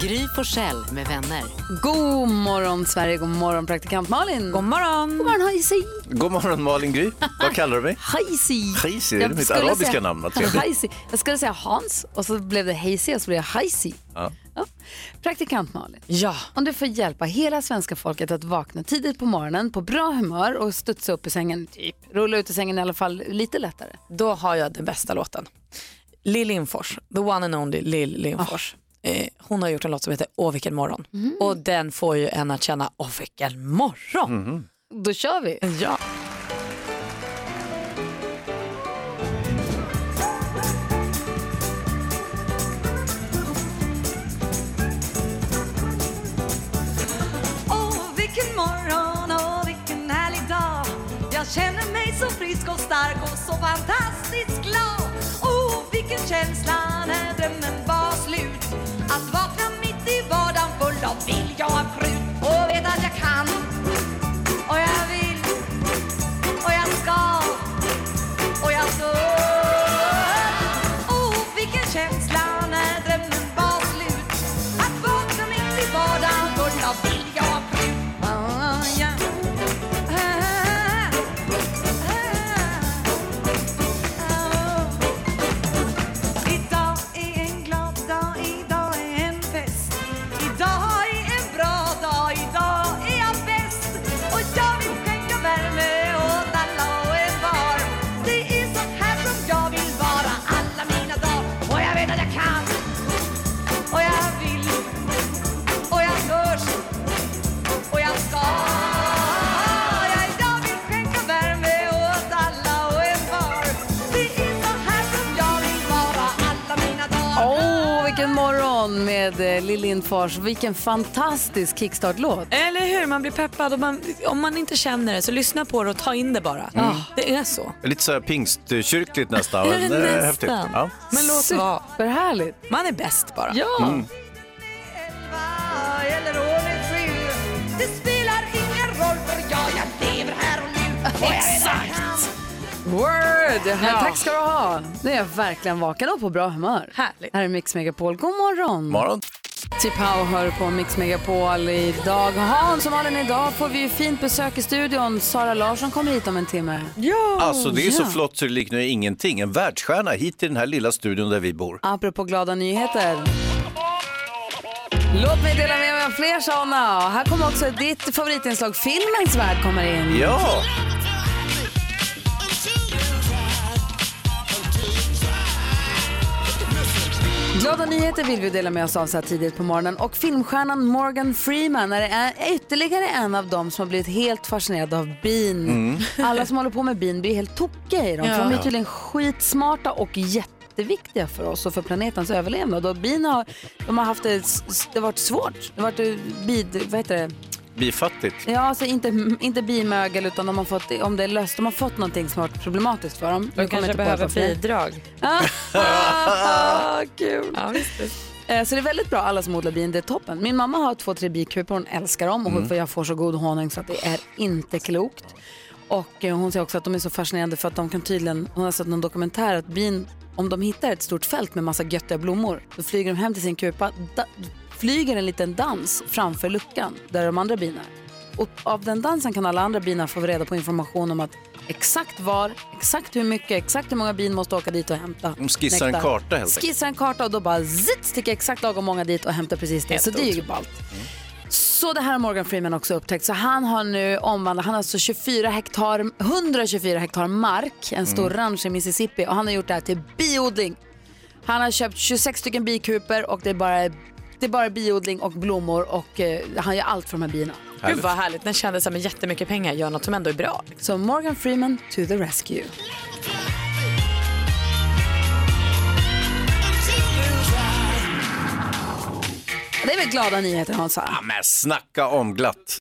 Gry Forssell med vänner. God morgon Sverige, god morgon praktikant Malin. God morgon. God morgon Haisi. God morgon Malin Gry. Vad kallar du mig? Haisi. Haisi, det är mitt arabiska säga- namn. Haisi. Jag skulle säga Hans och så blev det Haisi och så blev det Haisi. Ja. Ja. Praktikant Malin. Ja. Om du får hjälpa hela svenska folket att vakna tidigt på morgonen på bra humör och studsa upp i sängen, typ. rulla ut i sängen i alla fall lite lättare. Då har jag den bästa låten. Lill Lindfors, the one and only Lill Lindfors. Eh, hon har gjort en låt som heter Åh vilken morgon. Och den får ju en att känna Åh vilken morgon. Då kör vi. Ja. Åh, vilken morgon och vilken härlig dag Jag känner mig så frisk och stark och så fantastiskt glad Åh, vilken känsla när drömmen var så vill jag prata Lindfors. Vilken fantastisk kickstart-låt. Eller hur, man blir peppad och man, om man inte känner det så lyssna på det och ta in det bara. Det är så. Lite så här pingstkyrkligt nästan. är häftigt. Nästan. Ja. Men låt vara. Superhärligt. Man är bäst bara. Ja. jag kan. Word! Ja. Tack ska du ha. Nu är jag verkligen vaken och på bra humör. Härligt. Här är Mix Megapol. God morgon. Morgon. Tipau hör på Mix Megapol idag. Hans och Malin, idag får vi fint besök i studion. Sara Larsson kommer hit om en timme. Alltså det är så ja. flott så det liknar ingenting. En världsstjärna hit till den här lilla studion där vi bor. Apropå glada nyheter. Låt mig dela med mig av fler sådana. Här kommer också ditt favoritinslag, Filmens värld, kommer in. Ja! Glada nyheter vill vi dela med oss av så här tidigt på morgonen. Och filmstjärnan Morgan Freeman är ytterligare en av dem som har blivit helt fascinerade av bin. Alla som håller på med bin blir helt tokiga i dem. För de är tydligen skitsmarta och jätteviktiga för oss och för planetens överlevnad. Och bin har, de har haft det, det har varit svårt. Det har varit eh, bid, vad heter det? Bifattigt. Ja, alltså inte, inte bimögel utan de har fått, om det är löst, de har fått någonting som har varit problematiskt för dem. Du kanske behöver bidrag. Ah, kul. Ja. Eh, Så det är väldigt bra, alla som odlar bin, det är toppen. Min mamma har två, tre bikupor, hon älskar dem och för jag får så god honung så att det är inte klokt. Och eh, hon säger också att de är så fascinerande för att de kan tydligen, hon har sett någon dokumentär att bin, om de hittar ett stort fält med massa göttiga blommor, då flyger de hem till sin kupa, flyger en liten dans framför luckan där de andra bina är. Och av den dansen kan alla andra bina få reda på information om att exakt var, exakt hur mycket, exakt hur många bin måste åka dit och hämta. De skissar en nektar. karta, helt enkelt. Skissar en karta och då bara zitt, sticker exakt lagom många dit och hämtar precis det. så det är ju ballt. Så det här har Morgan Freeman också upptäckt. Så han har nu omvandlat, han har alltså 24 hektar, 124 hektar mark, en stor ranch i Mississippi och han har gjort det här till biodling. Han har köpt 26 stycken bikuper och det är bara, det är bara biodling och blommor och eh, han gör allt för de här bina. Gud vad härligt när kändisar med jättemycket pengar gör något som ändå är bra. Så Morgan Freeman to the rescue. Det är väl glada nyheter Hansa? Ja, men snacka om glatt.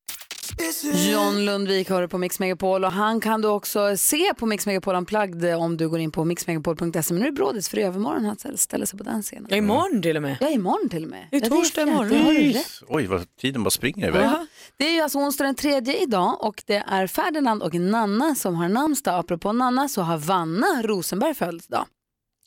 John Lundvik har du på Mix Megapol och han kan du också se på Mix Megapol Unplugged om du går in på mixmegapol.se. Men nu är det brådis för i övermorgon han ställer sig på den scenen. Ja, imorgon till och med. Ja, imorgon till och med. Det är Ja, torsdag imorgon. Det har du rätt. Oj, vad tiden bara springer iväg. Ja. Det är ju alltså onsdag den tredje idag och det är Ferdinand och Nanna som har namnsdag. Apropå Nanna så har Vanna Rosenberg födelsedag.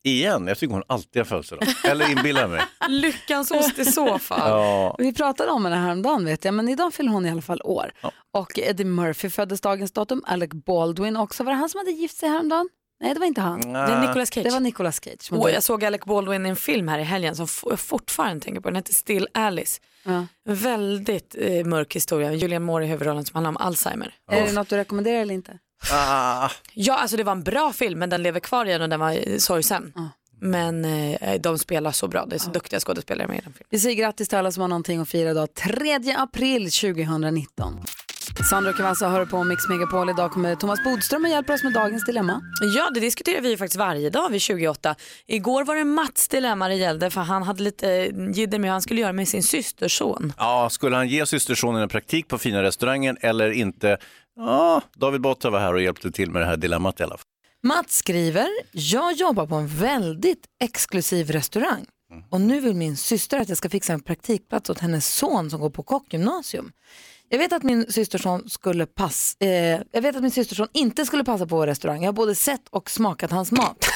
Igen, jag tycker hon alltid har födelsedag. Eller inbillar mig. Lyckans ost i så fall. Ja. Vi pratade om henne häromdagen vet jag, men idag fyller hon i alla fall år. Och Eddie Murphy föddes dagens datum, Alec Baldwin också. Var det han som hade gift sig häromdagen? Nej, det var inte han. Det är Nicolas Cage. Det var Nicolas Cage. dog. jag såg Alec Baldwin i en film här i helgen som jag fortfarande tänker på. Den heter Still Alice. Ja. Väldigt eh, mörk historia. Julian Moore i huvudrollen som handlar om Alzheimer. Är det något du rekommenderar eller inte? Ah, Ja, alltså det var en bra film men den lever kvar igen och den var sorgsen. Men eh, de spelar så bra. Det är så duktiga skådespelare med i den filmen. Vi säger grattis till alla som har någonting att fira idag. 3 april 2019. Sandra Cavazza hör på Mix Megapol. Idag kommer Thomas Bodström och hjälper oss med dagens dilemma. Ja, det diskuterar vi ju faktiskt varje dag vid 28. Igår var det Mats dilemma det gällde för han hade lite eh, jidder med hur han skulle göra med sin systerson. ja, skulle han ge systersonen en praktik på fina restaurangen eller inte? Ja, David Batra var här och hjälpte till med det här dilemmat i alla fall. Mats skriver, jag jobbar på en väldigt exklusiv restaurang och nu vill min syster att jag ska fixa en praktikplats åt hennes son som går på kockgymnasium. Jag vet att min systerson skulle pass, eh, jag vet att min systerson inte skulle passa på vår restaurang. Jag har både sett och smakat hans mat.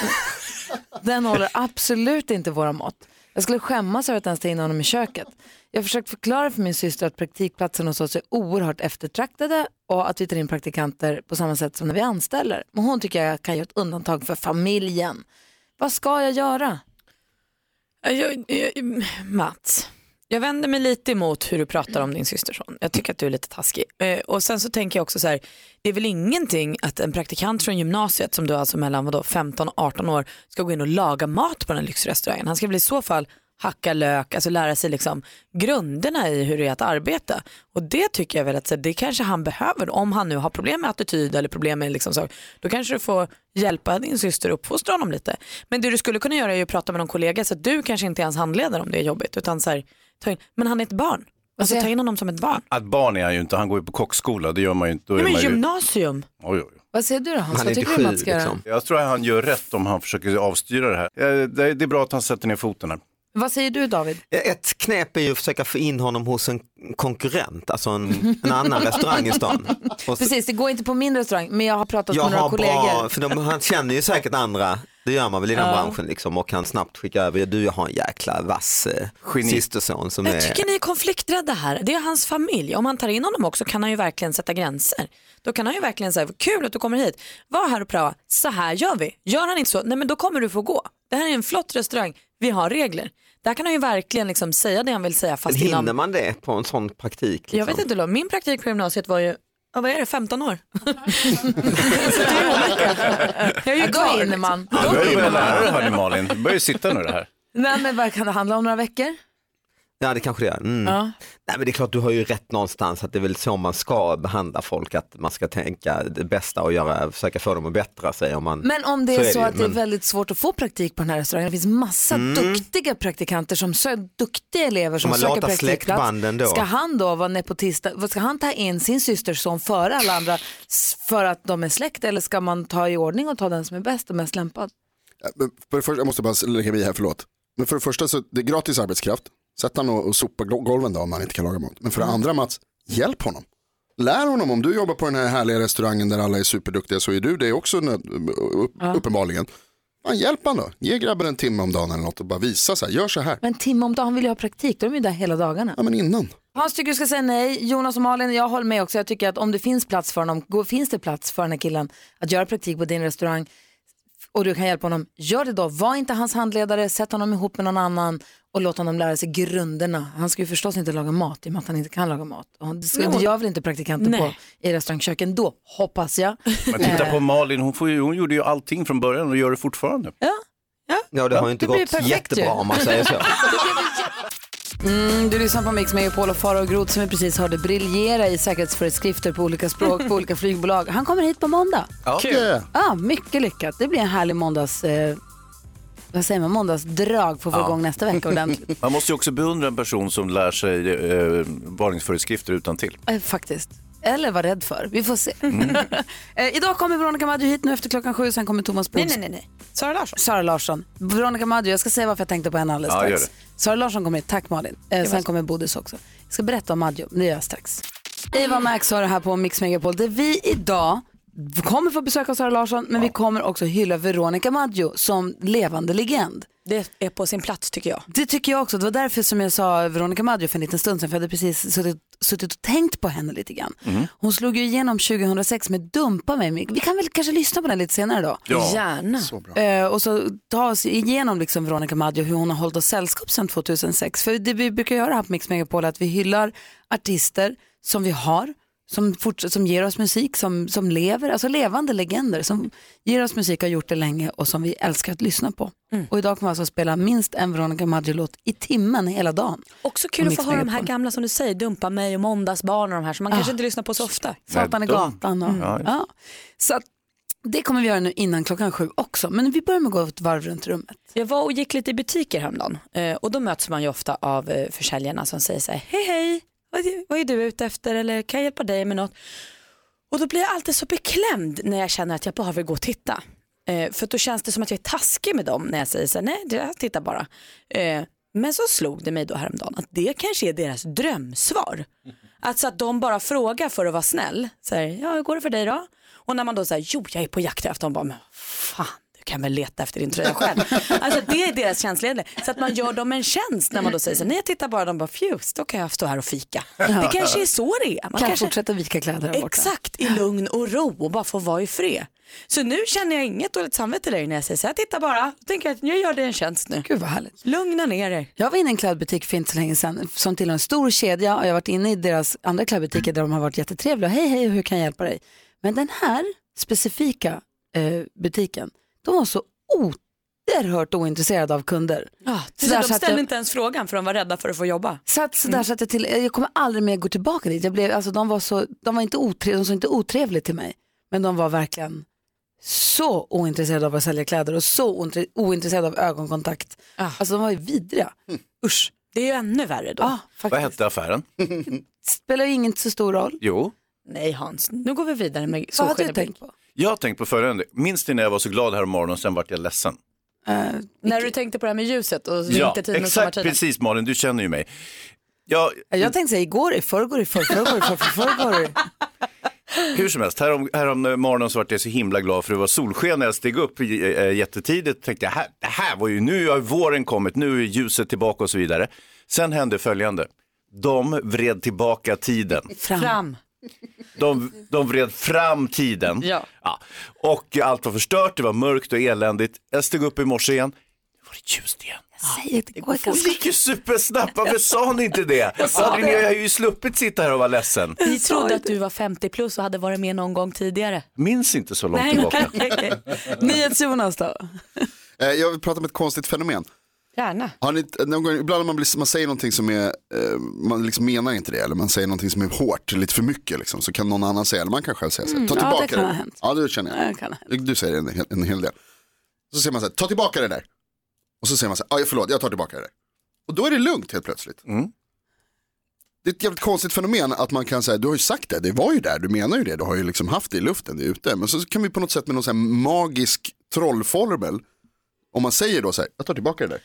Den håller absolut inte våra mått. Jag skulle skämmas över att ens ta in honom i köket. Jag har försökt förklara för min syster att praktikplatsen hos oss är oerhört eftertraktade och att vi tar in praktikanter på samma sätt som när vi anställer. Men hon tycker jag kan göra ett undantag för familjen. Vad ska jag göra? Jag, jag, Mats, jag vänder mig lite emot hur du pratar om din systerson. Jag tycker att du är lite taskig. Eh, och sen så tänker jag också så här, det är väl ingenting att en praktikant från gymnasiet som du är alltså mellan vadå, 15 och 18 år ska gå in och laga mat på den lyxrestaurangen. Han ska väl i så fall hacka lök, alltså lära sig liksom grunderna i hur det är att arbeta. Och det tycker jag väl att så, det kanske han behöver. Om han nu har problem med attityd eller problem med liksom så, då kanske du får hjälpa din syster att uppfostra honom lite. Men det du skulle kunna göra är ju att prata med någon kollega så att du kanske inte är hans handledare om det är jobbigt. Utan så här, ta in, men han är ett barn. Alltså ta in honom som ett barn. Att barn är han ju inte, han går ju på kockskola, det gör man ju inte. Då Nej, är men man ju... gymnasium. Oj, oj. Vad säger du då Hans? Han Vad är inte tycker du Mats ska göra? liksom. Jag tror att han gör rätt om han försöker avstyra det här. Eh, Det det är bra att han sätter ner foten här. Vad säger du David? Ett knep är ju att försöka få in honom hos en konkurrent, alltså en, en annan restaurang i stan. Och så- Precis, det går inte på min restaurang men jag har pratat jag med några har kollegor. bra, för de, han känner ju säkert andra, det gör man väl i den branschen liksom och kan snabbt skicka över, du jag har en jäkla vass eh, systerson som Jag är tycker ni är konflikträdda här. Det är hans familj. Om han tar in honom också kan han ju verkligen sätta gränser. Då kan han ju verkligen säga, kul att du kommer hit, var här och pröva, så här gör vi. Gör han inte så, nej men då kommer du få gå. Det här är en flott restaurang, vi har regler. Där kan han ju verkligen liksom säga det han vill säga Men fast hinner inom, man det på en sån praktik? Liksom? jag vet inte, Lo, min praktik på gymnasiet var ju Ja, vad är det, 15 år? är. Jag är ju Ja, då kvar. hinner man. Du Då börjar ju hinner börja man. lära dig här nu Malin, du börjar ju sitta nu det här. Nej, men vad kan det handla om? Några veckor? Ja det kanske det gör. Mm. Ja. Nej men det är klart du har ju rätt någonstans att det är väl så man ska behandla folk, att man ska tänka det bästa och göra, försöka få dem att bättra sig. Om man... Men om det Så är är så, det ju, att det är men- väldigt svårt att få praktik på den här restaurangen, det finns massa duktiga praktikanter som sö- duktiga elever som söker praktikplats. Ska han då vara nepotist? Vad Ska han ta in sin systerson före alla andra för att de är släkt eller ska man ta i ordning och ta den som är bäst och mest lämpad? Ja, men För det första, jag måste bara lägga mig här, förlåt. Men för det första så det är gratis arbetskraft. Sätt han och, och sopa gol- golven då om han inte kan laga mat. Men för det andra Mats, hjälp honom. Lär honom, om du jobbar på den här härliga restaurangen där alla är superduktiga så är du det också upp, uppenbarligen. Fan, hjälp han då. Ge grabben en timme om dagen eller något och bara visa så här, gör så här. Men Tim om dagen, han vill ju ha praktik, då är de ju där hela dagarna. Ja men innan. Hans tycker du ska säga nej. Jonas och Malin, jag håller med också. Jag tycker att om det finns plats för honom, finns det plats för den här killen att göra praktik på din restaurang och du kan hjälpa honom, gör det då. Var inte hans handledare, sätt honom ihop med någon annan och låt honom lära sig grunderna. Han ska ju förstås inte laga mat i och med att han inte kan laga mat. Och Det, ska, det gör väl inte praktikanter Nej. på i restaurangköken då, hoppas jag. Men titta på Malin, hon, får ju, hon gjorde ju allting från början och gör det fortfarande. Ja det har ju inte det gått jättebra ju. om man säger så. Mm, du lyssnar på Mix Megapol och Farao Groth som vi precis hörde briljera i säkerhetsföreskrifter på olika språk på olika flygbolag. Han kommer hit på måndag. Yeah. Ja, mycket lyckat. Det blir en härlig måndags... Eh, vad säger man? Måndagsdrag för att få Ja. igång nästa vecka ordentligt. Man måste ju också beundra en person som lär sig eh, varningsföreskrifter utan till. Eh, faktiskt. Eller var rädd för. Vi får se. Mm. eh, idag kommer Veronica Maggio hit nu efter klockan sju. Sen kommer Thomas Bodström. nej, nej, nej. Sara Larsson. Sara Larsson. Veronica Maggio, jag ska säga varför jag tänkte på henne alldeles Ja, gör strax. Sara Larsson kommer hit. Tack Malin. Eh, sen kommer Bodis också. Jag ska berätta om Maggio, det gör jag strax. Eva Max har det här på Mix Megapol där vi idag kommer få besök av Sara Larsson men vi kommer också hylla Veronica Maggio som levande legend. Det är på sin plats tycker jag. Det tycker jag också. Det var därför som jag sa Veronica Maggio för en liten stund sedan för jag hade precis suttit, suttit och tänkt på henne lite grann. Hon slog ju igenom 2006 med Dumpa mig. Vi kan väl kanske lyssna på den lite senare då. Ja. Gärna. Eh, och så ta oss igenom liksom Veronica Maggio hur hon har hållit oss sällskap sedan 2006. För det vi brukar göra här på Mix Megapol är att vi hyllar artister som vi har, som, forts- som ger oss musik, som, som lever, alltså levande legender som ger oss musik och har gjort det länge och som vi älskar att lyssna på. Och idag kommer vi alltså spela minst en Veronica Maggio-låt i timmen hela dagen. Också kul att få höra de här gamla som du säger, Dumpa mig och Måndagsbarn och de här som man kanske inte lyssnar på så ofta. Satan i gatan och, Ja. ja. Så att, det kommer vi göra nu innan klockan sju också. Men vi börjar med att gå ett varv runt rummet. Jag var och gick lite i butiker häromdagen eh, och då möts man ju ofta av eh, försäljarna som säger så här, hej hej, vad är, vad är du ute efter eller kan jag hjälpa dig med något? Och då blir jag alltid så beklämd när jag känner att jag bara vill gå och titta. Eh, för då känns det som att jag är taskig med dem när jag säger så här, nej jag tittar bara. Eh, men så slog det mig då häromdagen att det kanske är deras drömsvar. Alltså att de bara frågar för att vara snäll. Så här, ja hur går det för dig då? Och när man då säger, jo jag är på jakt efter, de bara, men fan du kan väl leta efter din tröja själv. alltså det är deras känslighet. Så att man gör dem en tjänst när man då säger så nej jag tittar bara, de bara, fjus, då kan jag stå här och fika. Det kanske är så det är. Man kan kanske... fortsätta vika kläder borta. Exakt, i lugn och ro och bara få vara i fred. Så nu känner jag inget dåligt samvete längre när jag säger så här, titta bara, tänker att jag gör dig en tjänst nu. Gud vad härligt. Lugna ner dig. Jag var inne i en klädbutik för inte så länge sedan som tillhör en stor kedja och jag har varit inne i deras andra klädbutiker där de har varit jättetrevliga. Hej hej, hur kan jag hjälpa dig? Men den här specifika eh, butiken, de var så oerhört ointresserade av kunder. Ja, Så så de ställde jag- inte ens frågan för de var rädda för att få jobba. Så att, så där satt jag till, jag kommer aldrig mer gå tillbaka dit. Jag blev, alltså, de, var så, de var inte otrevliga, de inte otrevligt till mig. Men de var verkligen så ointresserade av att sälja kläder och så ointre- ointresserade av ögonkontakt. Ah. Alltså de var ju vidriga. Usch. Det är ju ännu värre då. Ja, Vad hette affären? Spelar ju ingen så stor roll. Jo, Nej Hans, nu går vi vidare med Vad hade du tänkt på? Jag har tänkt på följande. Minns ni när jag var så glad här om morgonen och sen vart jag ledsen? Eh, När du tänkte på det här med ljuset och Ja, vintertiden och exakt sommartiden. precis Malin, du känner ju mig. Jag, jag tänkte säga igår, i förrgår, i förrgår, i förrgår. Hur som helst, härom, härom morgonen så vart jag så himla glad för det var solsken när jag steg upp äh, jättetidigt. Tänkte jag, här, det här var ju, nu har våren kommit, nu är ljuset tillbaka och så vidare. Sen hände följande. De vred tillbaka tiden. Fram. Fram. De, de vred fram tiden. Ja. Och allt var förstört, det var mörkt och eländigt. Jag steg upp i morse igen. Nu var det ljust igen. Säg det går Det ganska gick ju supersnabbt, varför sa ni inte det? Så hade ni, jag har ju sluppit sitta här och vara ledsen. Vi trodde att du var 50 plus och hade varit med någon gång tidigare. Minns inte så långt tillbaka. NyhetsJonas då? Eh, Jag vill prata om ett konstigt fenomen. Gärna. Har ni, någon gång, ibland när man, blir, man säger någonting som är, eh, man liksom menar inte det, eller man säger någonting som är hårt, lite för mycket, liksom, så kan någon annan säga, eller man kan själv säga så här, ta ja, det tillbaka kan det. ha hänt. Ja, det känner jag. Det kan ha hänt. Du, säger en, hel- en hel del. Så säger man så här, ta tillbaka det där. Och så säger man så här, ja förlåt, jag tar tillbaka det där. Och då är det lugnt helt plötsligt. Mm. Det är ett jävligt konstigt fenomen att man kan säga, du har ju sagt det, det var ju där, du menar ju det, du har ju liksom haft det i luften, det är ute. Men så kan vi på något sätt med någon här magisk trollformel, om man säger då så här, jag tar tillbaka det där.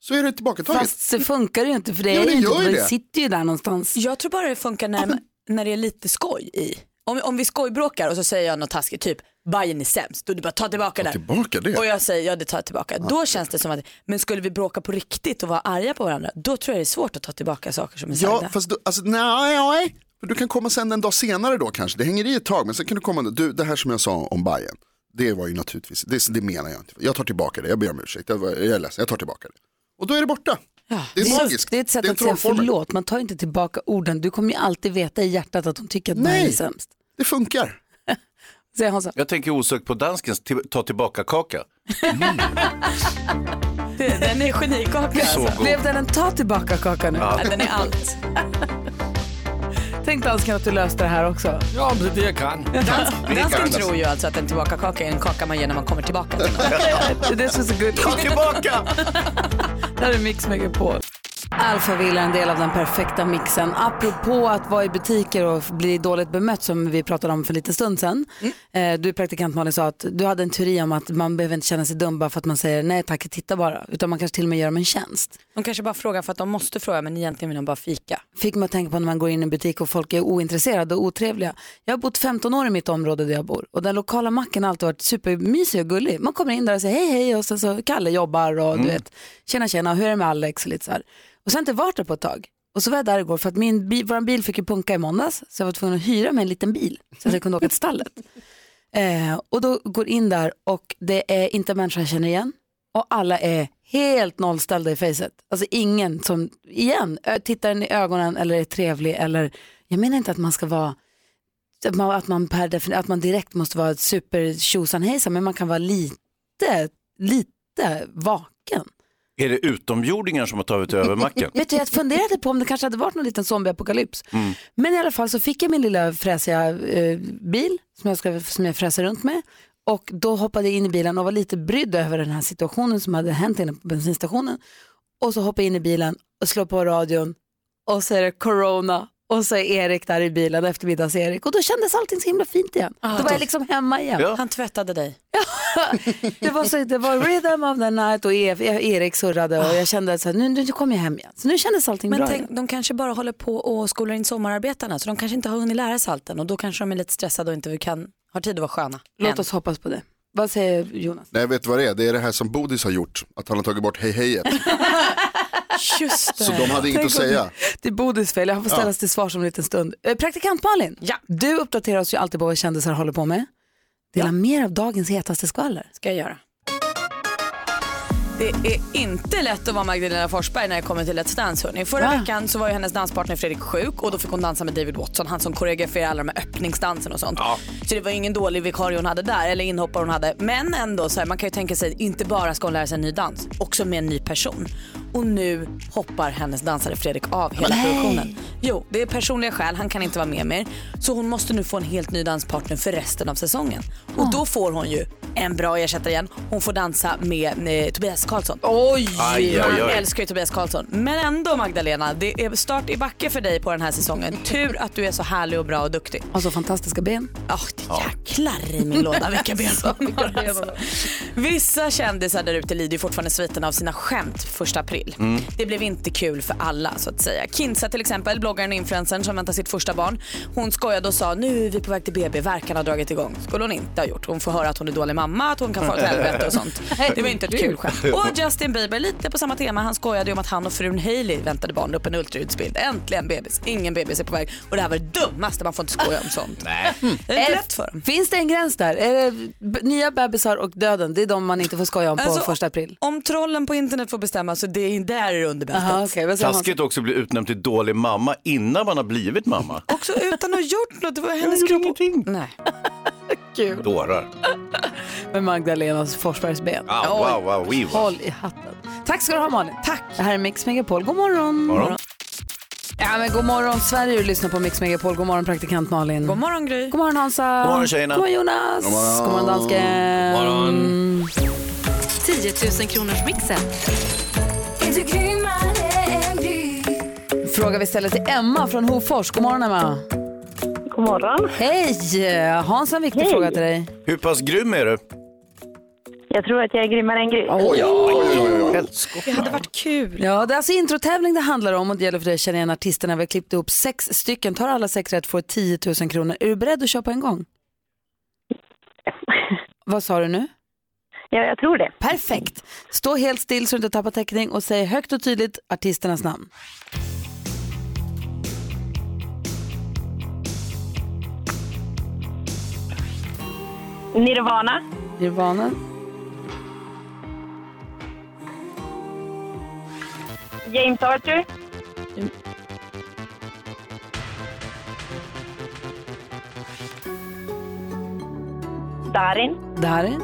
Så är det tillbakataget. Fast det funkar ju inte för det, är det ju inte, det det. sitter ju där någonstans. Jag tror bara det funkar när, när det är lite skoj i. Om, om vi skojbråkar och så säger jag något taskigt, typ Bajen är sämst, då det bara ta tillbaka det. Tillbaka det. Och jag säger ja det tar jag tillbaka. Då känns det som att, men skulle vi bråka på riktigt och vara arga på varandra, då tror jag det är svårt att ta tillbaka saker som är Ja, sagda. fast du, alltså, nej, nej. För du kan komma sen en dag senare då kanske. Det hänger i ett tag, men sen kan du komma, du, det här som jag sa om Bayern. Det var ju naturligtvis, det, det menar jag inte. Jag tar tillbaka det, jag ber om ursäkt, jag, jag är ledsen, jag tar tillbaka det. Och då är det borta. Ja. Det är Det är, magiskt. det är ett sätt en att säga förlåt, man tar inte tillbaka orden. Du kommer ju alltid veta i hjärtat att de tycker att Nej. Är sämst. Det funkar. Säger Hansa. Jag tänker osökt på danskens ta tillbaka kaka. Det- Den är genikaka. Så Alltså. Blev den en ta tillbaka kaka nu? Ja, Den är allt. Tänk dansken att du löste det här också. Ja, det är jag kan. Dansken tror ju alltså att en tillbakakaka är en kaka man ger när man kommer tillbaka till. Det är är så gulligt. Ta tillbaka! Det här är Mix Megapol. Alphaville är en del av den perfekta mixen. Apropå att vara i butiker och bli dåligt bemött som vi pratade om för lite stund sedan. Eh, Du praktikant Malin sa att du hade en teori om att man behöver inte känna sig dum bara för att man säger nej tack, titta bara. Utan man kanske till och med gör dem en tjänst. De kanske bara frågar för att de måste fråga men egentligen vill de bara fika. Fick mig att tänka på när man går in i en butik och folk är ointresserade och otrevliga. Jag har bott 15 år i mitt område där jag bor och den lokala macken har alltid varit supermysig och gullig. Man kommer in där och säger hej hej och sen så Kalle jobbar och du vet tjena tjena hur är det med Alex och lite så här. Och sen har jag inte varit där på ett tag. Och så var jag där igår för att min bil, vår bil fick ju punka i måndags så jag var tvungen att hyra mig en liten bil så att jag kunde åka till stallet. Eh, och då går in där och det är inte en människa jag känner igen och alla är helt nollställda i facet. Alltså ingen som, igen, tittar en i ögonen eller är trevlig eller, jag menar inte att man ska vara att man, att man, per att man direkt måste vara super tjosan hejsan men man kan vara lite, lite vaken. Är det utomjordingar som har tagit över macken? Vet du, jag funderade på om det kanske hade varit någon liten zombieapokalyps. Mm. Men i alla fall så fick jag min lilla fräsiga eh, bil som jag, ska, som jag fräser runt med. Och då hoppade jag in i bilen och var lite brydd över den här situationen som hade hänt inne på bensinstationen. Och så hoppade jag in i bilen och slår på radion och så är det corona och så är Erik där i bilen, eftermiddags-Erik. Och då kändes allting så himla fint igen. då var jag liksom hemma igen. Ja. Han tvättade dig. Det var, så, det var rhythm of the night och E- Erik surrade och jag kände att nu, nu kommer jag hem igen. Så nu kändes allting Men bra tänk, igen. de kanske bara håller på och skolar in sommararbetarna så de kanske inte har hunnit lära sig allt än och då kanske de är lite stressade och inte kan, har tid att vara sköna. Låt än. oss hoppas på det. Vad säger Jonas? Nej, vet du vad det är? Det är det här som Bodis har gjort, att han har tagit bort hej hejet. Just det. Så de hade inget att säga. Det är Bodis fel, jag får ställas till svars om en liten stund. Eh, Praktikant Malin, Ja. du uppdaterar oss ju alltid på vad kändisar håller på med. Dela mer av dagens hetaste skvaller. ska jag göra. Det är inte lätt att vara Magdalena Forsberg när det kommer till Let's Dance. Hörni. Förra Va? veckan så var ju hennes danspartner Fredrik sjuk och då fick hon dansa med David Watson, han som koreograferar alla de här öppningsdansen och sånt. Så det var ingen dålig vikarie hon hade där, eller inhoppare hon hade. Men ändå, så här, man kan ju tänka sig, inte bara ska hon lära sig en ny dans, också med en ny person. Och nu hoppar hennes dansare Fredrik av hela produktionen. Jo, det är personliga skäl, han kan inte vara med mer. Så hon måste nu få en helt ny danspartner för resten av säsongen. Och då får hon ju en bra ersättare igen. Hon får dansa med eh, Tobias Karlsson. Oj! Aj, aj, Man aj. älskar ju Tobias Karlsson. Men ändå Magdalena, det är start i backe för dig på den här säsongen. Tur att du är så härlig och bra och duktig. Och så fantastiska ben. Oh, det jäklar i min låda vilka ben hon har, alltså. Vissa kändisar där ute lider ju fortfarande sviten av sina skämt första april. Det blev inte kul för alla så att säga. Kinsa till exempel, bloggaren och influencern som väntar sitt första barn. Hon skojade och sa nu är vi på väg till BB, verkan har dragit igång. Skulle hon inte ha gjort. Hon får höra att hon är dålig mamma, att hon kan få ett helvete och sånt. Det var inte ett kul skämt. Och Justin Bieber, lite på samma tema. Han skojade om att han och frun Hailey väntade barn upp en ultraljudsbild. Äntligen bebis. Ingen bebis är på väg. Och det här var det dummaste, man får inte skoja om sånt. Nej. Det är inte lätt för dem. Finns det en gräns där? Är det b- nya bebisar och döden, det är de man inte får skoja om på Alltså, första april? Om trollen på internet får bestämma så det är där är det under bältet. Aha, okay. Taskigt också att bli utnämnd till dålig mamma innan man har blivit mamma. Också utan att ha gjort något. Det var Jag hennes gjorde kropp. ingenting. Nej. Kul. Dårar. Med Magdalenas Forsbergs ben. Ah, wow, wow, we wow. Håll i hatten. Tack ska du ha Malin. Tack. Det här är Mix Megapol. God morgon. Morgon. Ja, men god morgon Sverige, du lyssnar på Mix Megapol. God morgon praktikant Malin. God morgon Gry. God morgon Hansa. God morgon, tjejerna. God morgon Jonas. God morgon. God morgon dansken. God morgon. 10 000 kronors mixen. Fråga vi ställer till Emma från Hofors. God morgon Emma. God morgon. Hej! Hans har en viktig Hej. fråga till dig. Hur pass grym är du? Jag tror att jag är grymmare än Gry. Oj, oj, oj, oj. Det hade varit kul. Ja, det är alltså introtävling det handlar om och det gäller för dig att känna igen artisterna. Vi har klippt ihop sex stycken. Tar alla sex rätt får 10 000 kronor. Är du beredd att köra på en gång? Vad sa du nu? Ja, jag tror det. Perfekt. Stå helt still så du inte tappar täckning och säg högt och tydligt artisternas namn. Nirvana, Nirvana, James Arthur, Darin, Darin,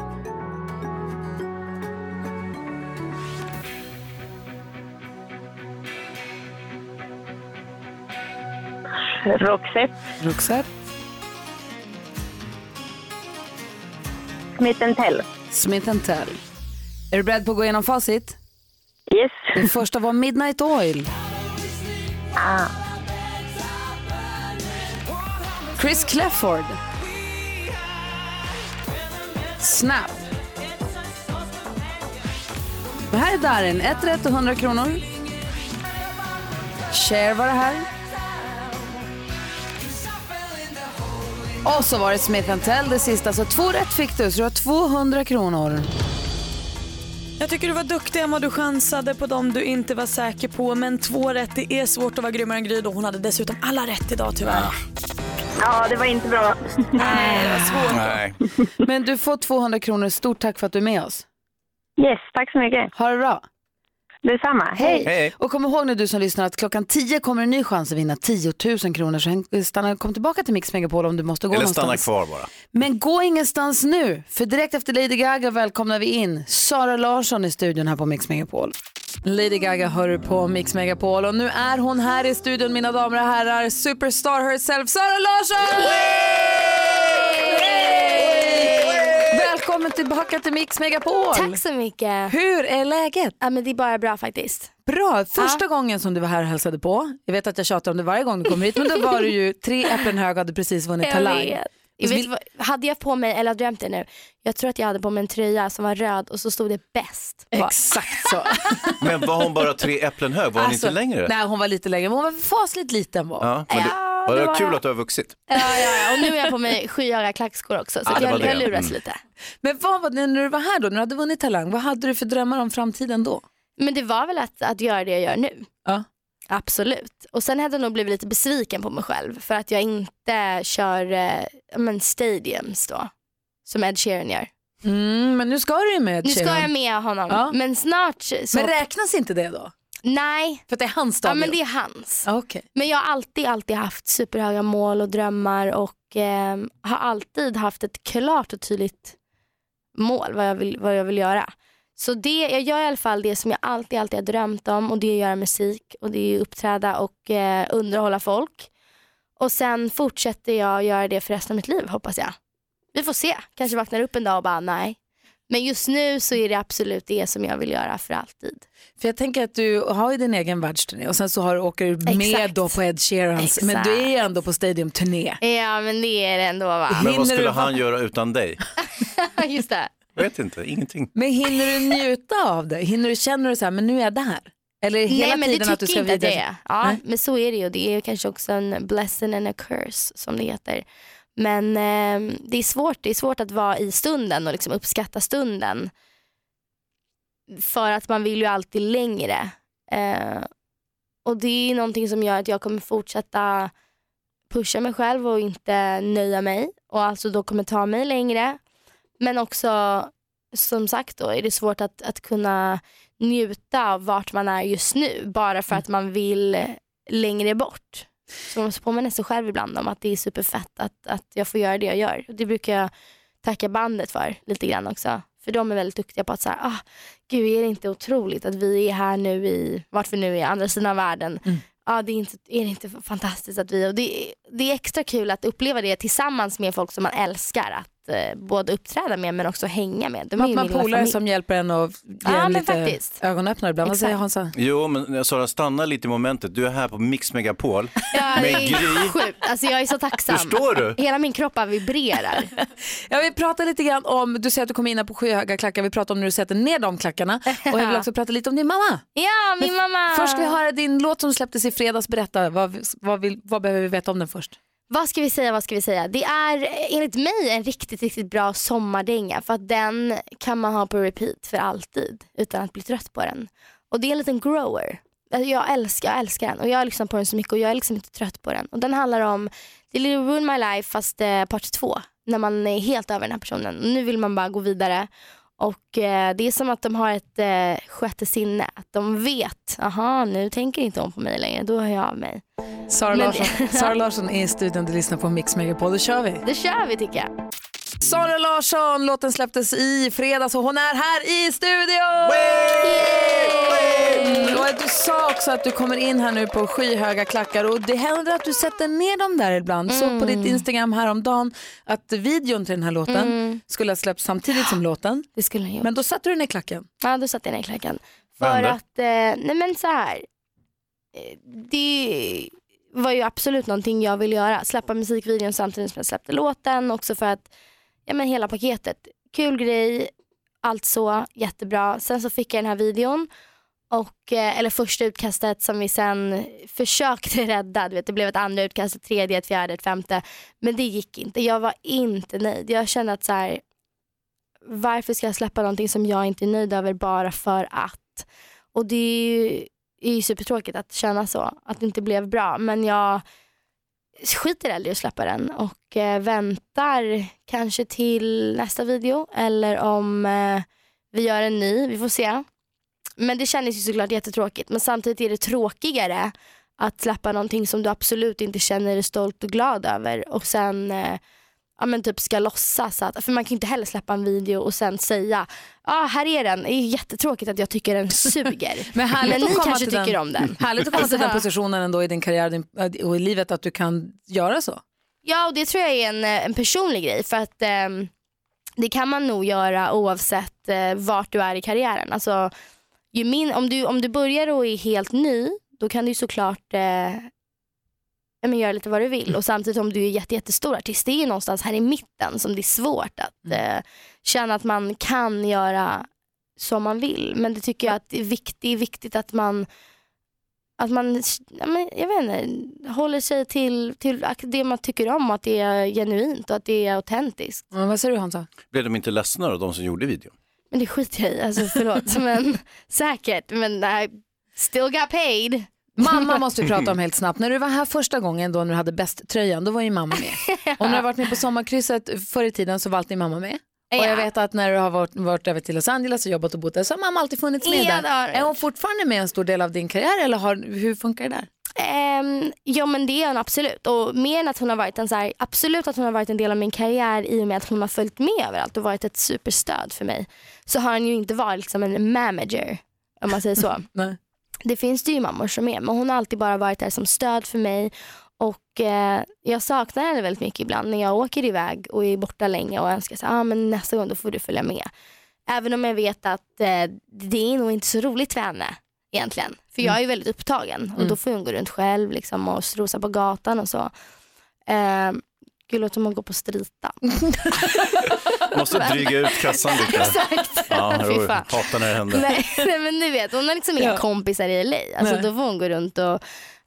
Roxette, Roxette, Smith Tell. Smith Tell. Är du beredd på att gå igenom facit? Yes. Det första var Midnight Oil. Ah. Chris Clefford. Snap. Det här är Darin. Ett rätt och 100 kronor. Cher var det här. Och så var det Smith Tell det sista. Så två rätt fick du, så du har 200 kronor. Jag tycker du var duktig Emma, du chansade på dem du inte var säker på. Men två rätt, det är svårt att vara grymmare än Gry och hon hade dessutom alla rätt idag tyvärr. Ja, det var inte bra. Nej, det var svårt. Nej. Men du får 200 kronor. Stort tack för att du är med oss. Yes, tack så mycket. Ha det bra. Detsamma. Hej. Hej. Och kom ihåg nu du som lyssnar att klockan 10 kommer en ny chans att vinna 10 000 kronor. Så stanna, kom tillbaka till Mix Megapol om du måste gå Eller någonstans. stanna kvar bara. Men gå ingenstans nu, för direkt efter Lady Gaga välkomnar vi in Sara Larsson i studion här på Mix Megapol. Lady Gaga hör på Mix Megapol och nu är hon här i studion mina damer och herrar, superstar herself Sara Larsson! Hej! Välkommen tillbaka till Mix Megapol! Tack så mycket. Hur är läget? Ja, men det är bara bra faktiskt. Bra, första gången som du var här och hälsade på, jag vet att jag tjatar om det varje gång du kommer hit, men då var du ju tre äpplen hög och hade precis vunnit Jag Talang. vet. Jag vet, vad, hade jag på mig, eller har drömt det nu, jag tror att jag hade på mig en tröja som var röd och så stod det bäst. Exakt så. Men var hon bara tre äpplen hög? Var hon Alltså, inte längre? Nej, hon var lite längre, men hon var fasligt liten var Ja, men det, Ja, var det det var kul jag. att du har vuxit? Ja, ja, ja. Och nu har jag på mig skyhöga klackskor också så Ja, jag, jag luras Mm. lite. Men vad var det när du var här då, när du hade vunnit Talang, vad hade du för drömmar om framtiden då? Men det var väl att, att göra det jag gör nu. Ja. Absolut. Och sen hade jag nog blivit lite besviken på mig själv för att jag inte kör eh, men stadiums då. Som Ed Sheeran gör. Mm, men nu ska du ju med Nu ska Sheeran. jag med honom. Ja. Men snart så... Men räknas inte det då? Nej. För att det är hans Ja stadion? men det är hans. Okej. Men jag har alltid, alltid haft superhöga mål och drömmar och eh, har alltid haft ett klart och tydligt mål vad jag vill, vad jag vill göra. Så det, jag gör i alla fall det som jag alltid, alltid har drömt om och det är att göra musik och det är att uppträda och eh, underhålla folk. Och sen fortsätter jag göra det för resten av mitt liv hoppas jag. Vi får se, kanske vaknar upp en dag och bara nej. Men just nu så är det absolut det som jag vill göra för alltid. För jag tänker att du har ju din egen världsturné och sen så har, åker du med Exakt. då på Ed Sheerans, men du är ju ändå på Stadium-turné. Ja men det är det ändå va. Men vad skulle han göra utan dig? Just det. Jag vet inte, ingenting. Men hinner du njuta av det? Hinner du, känner du så här, men nu är jag där? Eller hela Nej men tiden det att du ska inte vidare? det. Ja, Nej. men så är det ju. Det är ju kanske också en blessing and a curse som det heter. Men eh, det är svårt. Det är svårt att vara i stunden och liksom uppskatta stunden. För att man vill ju alltid längre. Eh, och det är någonting som gör att jag kommer fortsätta pusha mig själv och inte nöja mig. Och alltså då kommer ta mig längre. Men också som sagt då är det svårt att, att kunna njuta av vart man är just nu bara för att man vill längre bort. Så man påminna sig själv ibland om att det är superfett att, att jag får göra det jag gör. Och Det brukar jag tacka bandet för lite grann också. För de är väldigt duktiga på att säga, ah, gud är det inte otroligt att vi är här nu i, vart vi nu är, andra sidan av världen. Ja, det är, inte, är det inte fantastiskt att vi, och det, är- det är extra kul att uppleva det tillsammans med folk som man älskar att eh, både uppträda med men också hänga med. De är Att ju man min polare familj. som hjälper en och ger Ja, en men lite faktiskt. ögonöppnare ibland. Vad säger Hansa? Jo, men Sara, stanna lite i momentet. Du är här på Mix Megapol Ja, det med är Gry. sjukt. Alltså, jag är så tacksam. Förstår du? Hela min kropp bara vibrerar. Jag vill prata lite grann om, du säger att du kom in här på skyhöga klackar, vi pratar om när du sätter ner de klackarna och jag vill också prata lite om din mamma. Ja, min mamma. Först ska vi höra din låt som släpptes i fredags, berätta, vad, vad, vill, vad behöver vi veta om den först? Vad ska vi säga, vad ska vi säga? Det är enligt mig en riktigt, riktigt bra sommardänga för att den kan man ha på repeat för alltid utan att bli trött på den. Och det är en liten grower. Alltså, Jag älskar, jag älskar den och jag har lyssnat på den så mycket och jag är liksom inte trött på den. Och den handlar om, det är Little Ruin My Life fast eh, part två. När man är helt över den här personen. Och nu vill man bara gå vidare. Och eh, det är som att de har ett eh, sjätte sinne. Att de vet, aha nu tänker inte hon på mig längre, då hör jag av mig. Sara Men- Larsson, Sara Larsson är i studion, du lyssnar på Mix Megapol, då kör vi. Det kör vi tycker jag. Sara Larsson, låten släpptes i fredags och hon är här i studion! Yay! Och du sa också att du kommer in här nu på skyhöga klackar och det händer att du sätter ner dem där ibland. Så på ditt Instagram häromdagen att videon till den här låten Mm. skulle ha släppts samtidigt som låten. Det skulle gjort. Men då satte du ner klacken. Ja, då satte jag ner klacken. För att, eh, nej men så här. eh, det var ju absolut någonting jag ville göra. Släppa musikvideon samtidigt som jag släppte låten. Också för att, ja men hela paketet. Kul grej, allt så, jättebra. Sen så fick jag den här videon. Och, eh, eller första utkastet som vi sen försökte rädda. Du vet, det blev ett andra utkast, ett tredje, ett fjärde, ett femte. Men det gick inte. Jag var inte nöjd. Jag kände att så här, varför ska jag släppa någonting som jag inte är nöjd över bara för att? Och det är ju, är ju supertråkigt att känna så, att det inte blev bra. Men jag skiter i att släppa den och eh, väntar kanske till nästa video eller om eh, vi gör en ny, vi får se. Men det kändes ju såklart jättetråkigt men samtidigt är det tråkigare att släppa någonting som du absolut inte känner dig stolt och glad över och sen eh, ja, men typ ska låtsas att, för man kan ju inte heller släppa en video och sen säga, ja ah, här är den, det är jättetråkigt att jag tycker den suger. Men, men ni kanske till den, tycker om den. Härligt att komma till den Alltså- positionen ändå i din karriär din- och i livet att du kan göra så. Ja och det tror jag är en, eh, en personlig grej för att ehm, det kan man nog göra oavsett eh, vart du är i karriären. Alltså, ju min, om, du, om du börjar och är helt ny då kan du såklart eh, men göra lite vad du vill och samtidigt om du är jätte, jättestor artist det är ju någonstans här i mitten som det är svårt att eh, känna att man kan göra som man vill. Men det tycker jag att det är viktigt, det är viktigt att man att man ja, men, jag vet inte, håller sig till, till det man tycker om och att det är genuint och att det är autentiskt. Men vad säger du Hansa? Blev de inte ledsna då, de som gjorde videon? Men det skiter jag i, alltså förlåt. men säkert, men I still got paid. Mamma måste vi prata om helt snabbt. När du var här första gången då när du hade bäst-tröjan, då var ju mamma med. Och när du har varit med på sommarkrysset förr i tiden så var alltid mamma med. Och jag vet att när du har varit, varit över till Los Angeles och jobbat och bott där så har mamma alltid funnits med Ja, där. Är hon fortfarande med en stor del av din karriär eller har, hur funkar det där? Ehm, ja men det är hon absolut. Och mer än att hon har varit en så här, absolut att hon har varit en del av min karriär i och med att hon har följt med överallt och varit ett superstöd för mig. Så har hon ju inte varit liksom en manager om man säger så. Nej. Det finns det ju mammor som är men hon har alltid bara varit där som stöd för mig. Och eh, jag saknar henne väldigt mycket ibland när jag åker iväg och är borta länge och önskar att ah, men nästa gång då får du följa med. Även om jag vet att eh, det är nog inte så roligt för henne egentligen. För jag är ju väldigt upptagen och då får hon gå runt själv liksom, och strosa på gatan och så. Eh, gud låter som att gå på strita. Måste dryga ut kassan lite. Exakt. Ja, Fy roligt. fan. Hatar när det händer. nej, nej men du vet, hon har liksom inga Ja. kompisar i LA. Alltså, Nej. då får hon gå runt och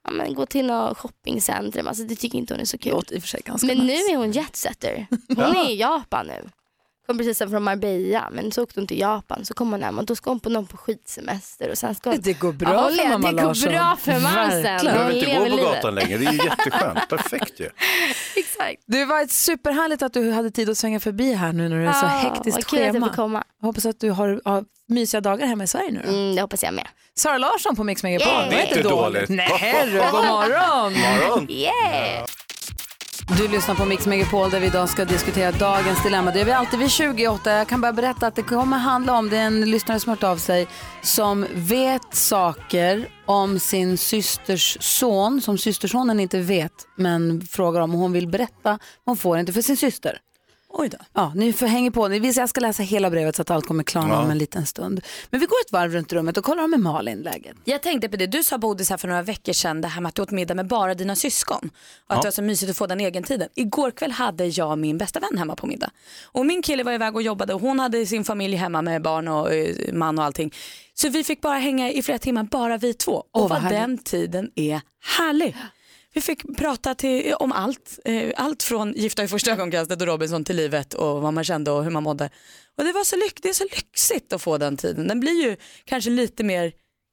ja, men, gå till något shoppingcentrum. Alltså, det tycker inte hon är så kul. Låter i och för sig ganska Men nu nice. är hon jetsetter. Hon är i Japan nu. Kom precis hem från Marbella men så åkte hon till Japan så kom hon hem och då ska hon på någon på skidsemester och sen ska hon... Det går bra Ja, för mamma Det går Larsson. bra för mamsen. Verkligen. Du behöver inte gå på gatan längre, det är ju jätteskönt. Perfekt ju. Exakt. Det var ett superhärligt att du hade tid att svänga förbi här nu när det är så hektiskt att jag schema. fick komma. Jag hoppas att du har, har mysiga dagar hemma i Sverige nu då. Mm, det hoppas jag med. Sara Larsson på Mix Megapol. Yeah. Det var Inte dåligt. Nej du, god morgon. Morgon. Yeah! Du lyssnar på Mix Megapol där vi idag ska diskutera dagens dilemma. Det är vi alltid vid 28. Jag kan bara berätta att det kommer handla om, det är en lyssnare som har hört av sig som vet saker om sin systers son som systersonen inte vet men frågar om och hon vill berätta. Hon får inte för sin syster. Oj då. Ja, ni får hänga på. Jag ska läsa hela brevet så att allt kommer klarna Ja. om en liten stund. Men vi går ett varv runt rummet och kollar med Malin läget. Jag tänkte på det, du sa Bodis här för några veckor sedan det här med att du åt middag med bara dina syskon. Och att det var så mysigt att få den egen tiden. Igår kväll hade jag min bästa vän hemma på middag. Och min kille var iväg och jobbade och hon hade sin familj hemma med barn och eh, man och allting. Så vi fick bara hänga i flera timmar, bara vi två. Och Åh, vad vad den tiden är härlig. Vi fick prata till, om allt. Eh, allt från Gifta i första ögonkastet och Robinson till livet och vad man kände och hur man mådde. Och det, var så lyck, det är så lyxigt att få den tiden. Den blir ju kanske lite mer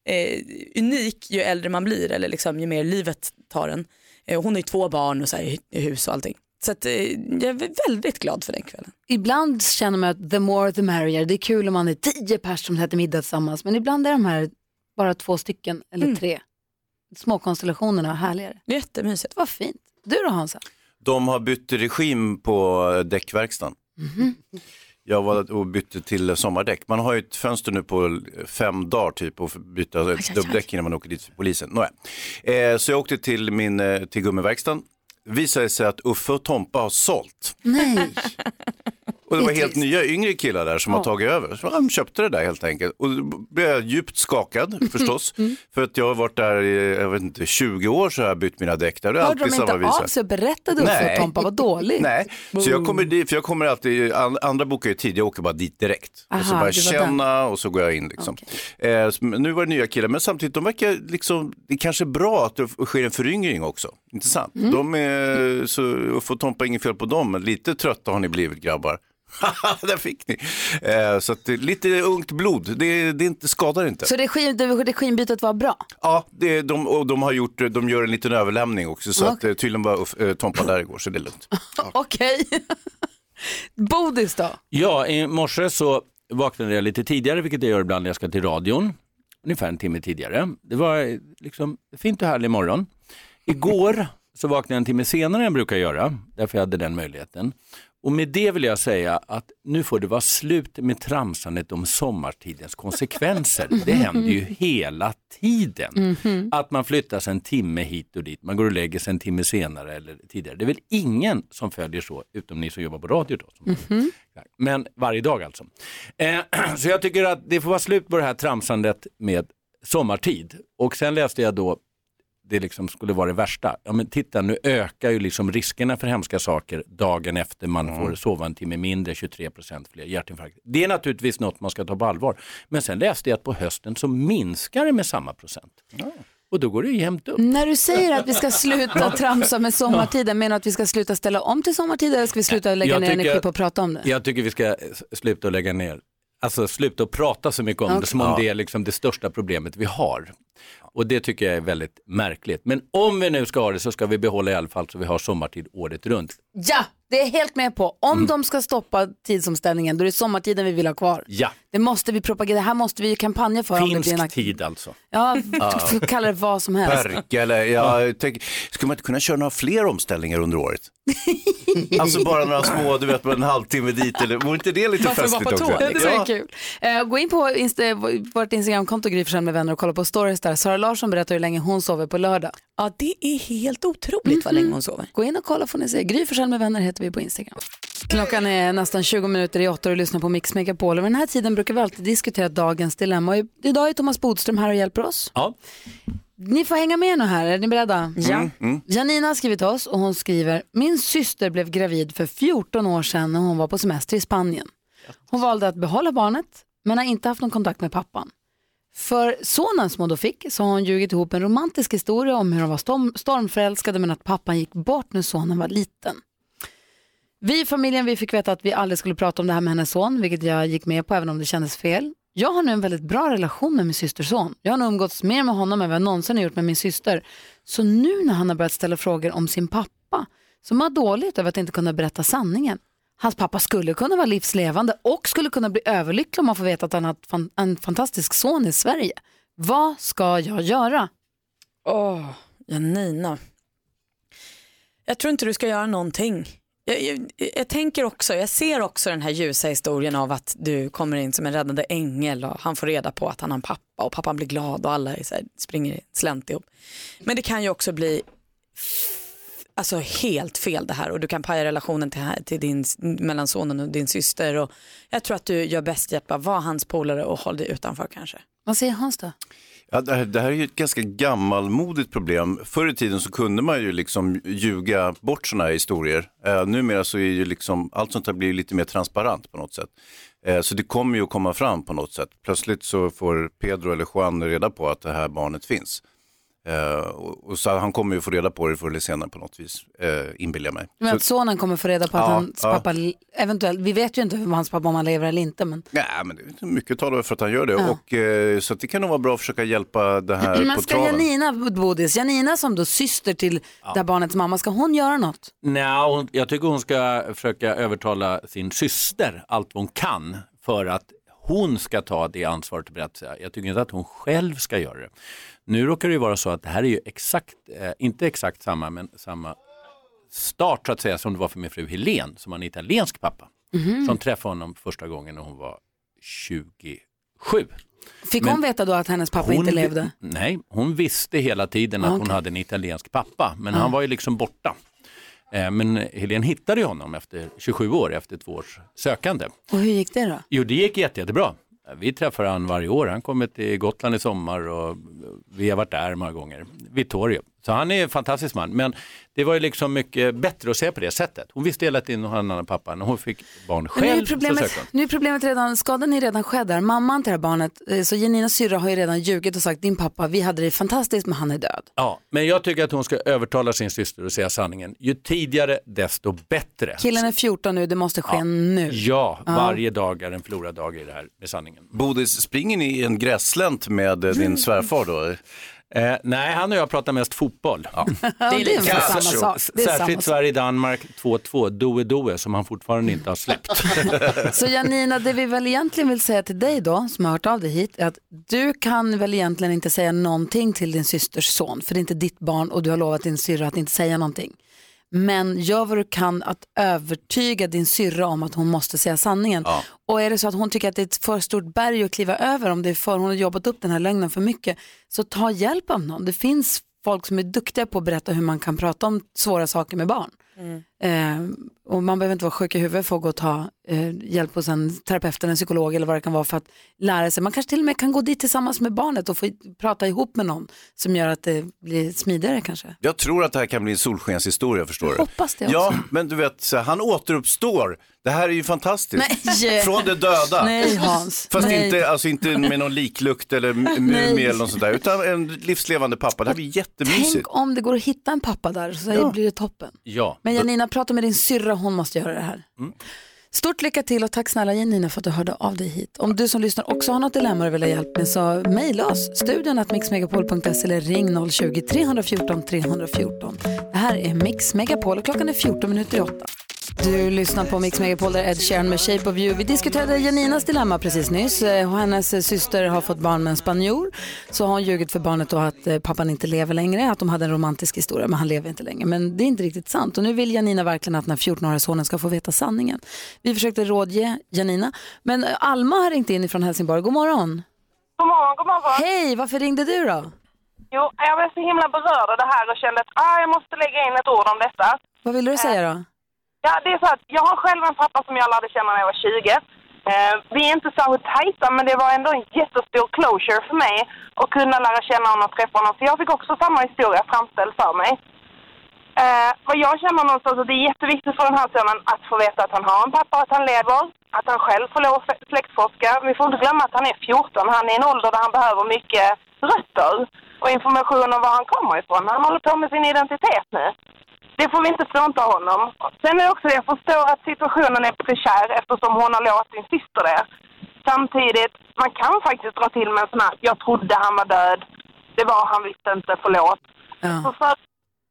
eh, unik ju äldre man blir eller liksom, ju mer livet tar en. Eh, hon har ju två barn och så här, i hus och allting. Så att, eh, jag är väldigt glad för den kvällen. Ibland känner man att the more the merrier. Det är kul om man är tio pers som äter middag tillsammans. Men ibland är de här bara två stycken eller Mm. tre. Små konstellationerna härligare. Jättemysigt. Vad fint. Du då Hansa? De har bytt regim på däckverkstan. Jag var och bytte till sommardäck. Man har ju ett fönster nu på fem dagar typ och byta ett dubbdäck innan man åker dit till polisen. Nåja. Eh, så jag åkte till, min, eh, till gummiverkstan. Visade sig att Uffe och Tompa har sålt. Nej. Och det var är helt nya yngre killar där som Ja. har tagit över. Så de köpte det där helt enkelt. Och då blev jag djupt skakad förstås. Mm. För att jag har varit där i, jag vet inte, 20 år så har jag bytt mina däck där. Det är Hörde de samma inte visa. av sig och berättade Uffe och Tompa vad dåligt? Nej, så jag kommer dit, för jag kommer alltid, an- andra bokar ju tid, jag åker bara dit direkt. och så Aha, bara känna och så går jag in liksom. Eh, så- men nu var det nya killar, men samtidigt, de verkar liksom, det är kanske bra att det sker en föryngring också. Inte sant? Mm. De är, så får Tompa inget fel på dem, men lite trötta har ni blivit grabbar. Där fick ni. Eh, så att lite ungt blod, det, det inte, skadar inte. Så regim, det- regimbytet var bra? Ja, det, de, och de, har gjort, de gör en liten överlämning också, så Okej. att eh, tydligen var eh, Tompa där igår, så det är lugnt. Okej. Bodis då? Ja, i morse så vaknade jag lite tidigare, vilket jag gör ibland när jag ska till radion. Ungefär en timme tidigare. Det var eh, liksom fint och härlig morgon. Igår så vaknade jag en timme senare än jag brukar göra, därför jag hade den möjligheten. Och med det vill jag säga att nu får det vara slut med tramsandet om sommartidens konsekvenser. Det händer ju hela tiden. Att man flyttar sig en timme hit och dit, man går och lägger sig en timme senare eller tidigare. Det är väl ingen som följer så, utom ni som jobbar på radio då. Som men varje dag alltså. Eh, så jag tycker att det får vara slut på det här tramsandet med sommartid. Och sen läste jag då det liksom skulle vara det värsta. Ja men titta nu ökar ju liksom riskerna för hemska saker dagen efter man får sova en timme mindre, 23 fler hjärtinfarkter. Det är naturligtvis något man ska ta på allvar. Men sen läste jag att på hösten så minskar det med samma procent. Och då går det jämnt upp. När du säger att vi ska sluta tramsa med sommartiden, menar du att vi ska sluta ställa om till sommartid eller ska vi sluta lägga Jag ner energi på att prata om det? Jag tycker vi ska sluta lägga ner, alltså sluta att prata så mycket om Okej. det som om Ja. det är liksom det största problemet vi har. Och det tycker jag är väldigt märkligt. Men om vi nu ska ha det så ska vi behålla i alla fall så vi har sommartid året runt. Ja, det är jag helt med på. Om Mm. de ska stoppa tidsomställningen, då är det sommartiden vi vill ha kvar. Ja, Det måste vi propagera, det här måste vi kampanja för. om det blir en finsk tid alltså. Ja, Ja. f- kalla det vad som helst. Perka eller, ja, jag tänker, skulle man inte kunna köra några fler omställningar under året? alltså bara några små, du vet, en halvtimme dit eller, vore inte det lite festligt också? tå. Det vore kul. Eh, gå in på Insta, vårt Instagramkonto Gry Forssell med vänner och kolla på stories där. Sara Larsson berättar hur länge hon sover på lördag. Ja, det är helt otroligt vad länge hon sover. Gå in och kolla får ni se. Gry Forssell med vänner heter vi på Instagram. Klockan är nästan 20 minuter i åtta och lyssnar på Mix Megapol. Och den här tiden brukar vi alltid diskutera dagens dilemma. Och Idag är Thomas Bodström här och hjälper oss. Ja. Ni får hänga med nu här, är ni beredda? Ja. Mm, mm. Janina har skrivit till oss och hon skriver, min syster blev gravid för 14 år sedan när hon var på semester i Spanien. Hon valde att behålla barnet men har inte haft någon kontakt med pappan. För sonen som hon då fick så har hon ljugit ihop en romantisk historia om hur de var storm, stormförälskade men att pappan gick bort när sonen var liten. Vi i familjen vi fick veta att vi aldrig skulle prata om det här med hennes son, vilket jag gick med på även om det kändes fel. Jag har nu en väldigt bra relation med min systerson. Jag har nog umgåtts mer med honom än vad jag någonsin har gjort med min syster. Så nu när han har börjat ställa frågor om sin pappa så mår jag dåligt över att inte kunna berätta sanningen. Hans pappa skulle kunna vara livslevande och skulle kunna bli överlycklig om man får veta att han har en fantastisk son i Sverige. Vad ska jag göra? Åh, Janina. Jag tror inte du ska göra någonting. Jag, jag, jag tänker också, jag ser också den här ljusa historien av att du kommer in som en räddande ängel och han får reda på att han har en pappa och pappan blir glad och alla är så här, springer slänt ihop. Men det kan ju också bli alltså helt fel det här och du kan paja relationen till, till din, mellan sonen och din syster. Och jag tror att du gör bäst i att bara vara hans polare och håll dig utanför kanske. Vad säger Hans då? Ja, det, här, det här är ju ett ganska gammalmodigt problem. Förr i tiden så kunde man ju liksom ljuga bort sådana här historier. Eh, numera så är ju liksom, allt sånt här blir lite mer transparent på något sätt. Eh, så det kommer ju att komma fram på något sätt. Plötsligt så får Pedro eller Juan reda på att det här barnet finns. Eh, och, och så han kommer ju få reda på det förr eller senare på något vis, eh, inbillar jag mig. Men Så- att sonen kommer få reda på att Ja, hans ja. pappa, eventuellt, vi vet ju inte om hans pappa om han lever eller inte. Men... Nej, men det är mycket talar för att han gör det. Ja. Och, eh, så det kan nog vara bra att försöka hjälpa det här Men på ska traven. Janina, Bodis, Janina som då syster till det här barnets mamma, ska hon göra något? Nej, hon, jag tycker hon ska försöka övertala sin syster allt hon kan för att hon ska ta det ansvaret och berätta. Jag tycker inte att hon själv ska göra det. Nu råkar det ju vara så att det här är ju exakt, eh, inte exakt samma, men samma start så att säga som det var för min fru Helen som har en italiensk pappa. Mhm. Som träffade honom första gången när hon var 27. Fick Men hon veta då att hennes pappa hon inte levde? Nej, hon visste hela tiden att Ah, hon hade en italiensk pappa, men Ah. han var ju liksom borta. Eh, Men Helene hittade ju honom efter 27 år, efter två års sökande. Och hur gick det då? Jo, det gick jätte, jättebra. Vi träffar han varje år. Han kommer till Gotland i sommar och vi har varit där många gånger. Vittorio. Så han är en fantastisk man. Men det var ju liksom mycket bättre att se på det sättet. Hon visste hela tiden att hon hade en annan pappa. När hon fick barn Men nu är själv så problemet, hon. nu är problemet redan, skadan är redan skedd där. Mamman till det här barnet, eh, så Janinas syrra har ju redan ljugit och sagt din pappa, vi hade det fantastiskt men han är död. Ja, men jag tycker att hon ska övertala sin syster och säga sanningen. Ju tidigare desto bättre. Killen är 14 nu, det måste ske nu. Ja, Ja. varje dag är en förlorad dag i det här med sanningen. Bodis, springer ni i en grässlänt med eh, din svärfar då? Eh, nej, han och jag pratar mest fotboll. Ja, det är lite Ja, samma så- sak. Särskilt. Sverige-Danmark 2-2, Doe Doe, som han fortfarande inte har släppt. Så Janina, det vi väl egentligen vill säga till dig då, som har hört av dig hit, är att du kan väl egentligen inte säga någonting till din systers son, för det är inte ditt barn och du har lovat din syrra att inte säga någonting. Men gör vad du kan att övertyga din syrra om att hon måste säga sanningen. Och är det så att hon tycker att det är ett för stort berg att kliva över, om det är för hon har jobbat upp den här lögnen för mycket, så ta hjälp av någon. Det finns folk som är duktiga på att berätta hur man kan prata om svåra saker med barn. Eh, och man behöver inte vara sjuk i huvudet för att gå och ta eh, hjälp hos en terapeut eller en psykolog eller vad det kan vara för att lära sig. Man kanske till och med kan gå dit tillsammans med barnet och få prata ihop med någon som gör att det blir smidigare kanske. Jag tror att det här kan bli en solskenshistoria förstår du. hoppas det också. Ja, men du vet, så här, han återuppstår. Det här är ju fantastiskt. Nej. Från det döda. Nej Hans. Fast Nej. inte, alltså inte med någon liklukt eller m- Nej. mumie eller något sånt där, utan en livslevande pappa. Det här blir jättemysigt. Tänk om det går att hitta en pappa där så Ja. blir det toppen. Ja. Men Janina, prata med din syrra, hon måste göra det här. Mm. Stort lycka till och tack snälla Janina för att du hörde av dig hit. Om du som lyssnar också har något dilemma du vill ha hjälp med så mejla oss, studion att mixmegapol.se eller ring 020-314 314. Det här är Mix Megapol och klockan är 14 minuter i 8. Du lyssnar på Mix Megapol där Ed Sheeran med Shape of You. Vi diskuterade Janinas dilemma precis nyss. Eh, och Hennes eh, syster har fått barn med en spanjor. Så har hon ljugit för barnet då att eh, pappan inte lever längre, att de hade en romantisk historia, men han lever inte längre. Men det är inte riktigt sant. Och nu vill Janina verkligen att den här 14-åriga sonen ska få veta sanningen. Vi försökte rådge Janina, men Alma har ringt in från Helsingborg. God morgon. God morgon, god morgon. Hej, varför ringde du då? Jo, jag blev så himla berörd av det här och kände att ah, jag måste lägga in ett ord om detta. Vad vill du säga då? Ja, det är så att jag har själv en pappa som jag lärde känna när jag var 20. Eh, vi är inte särskilt tajta, men det var ändå en jättestor closure för mig att kunna lära känna honom och träffa honom. För jag fick också samma historia framställd för mig. Eh, vad jag känner någonstans att det är jätteviktigt för den här sonen att få veta att han har en pappa, att han lever, att han själv får lov att släktforska. Vi får inte glömma att han är 14. Han är i en ålder där han behöver mycket rötter och information om var han kommer ifrån. Han håller på med sin identitet nu. Det får vi inte frånta honom. Sen är det också det, jag förstår att situationen är prekär eftersom hon har lovat sin syster det. Samtidigt, man kan faktiskt dra till med en sån här, jag trodde han var död, det var han visst inte, förlåt. Så för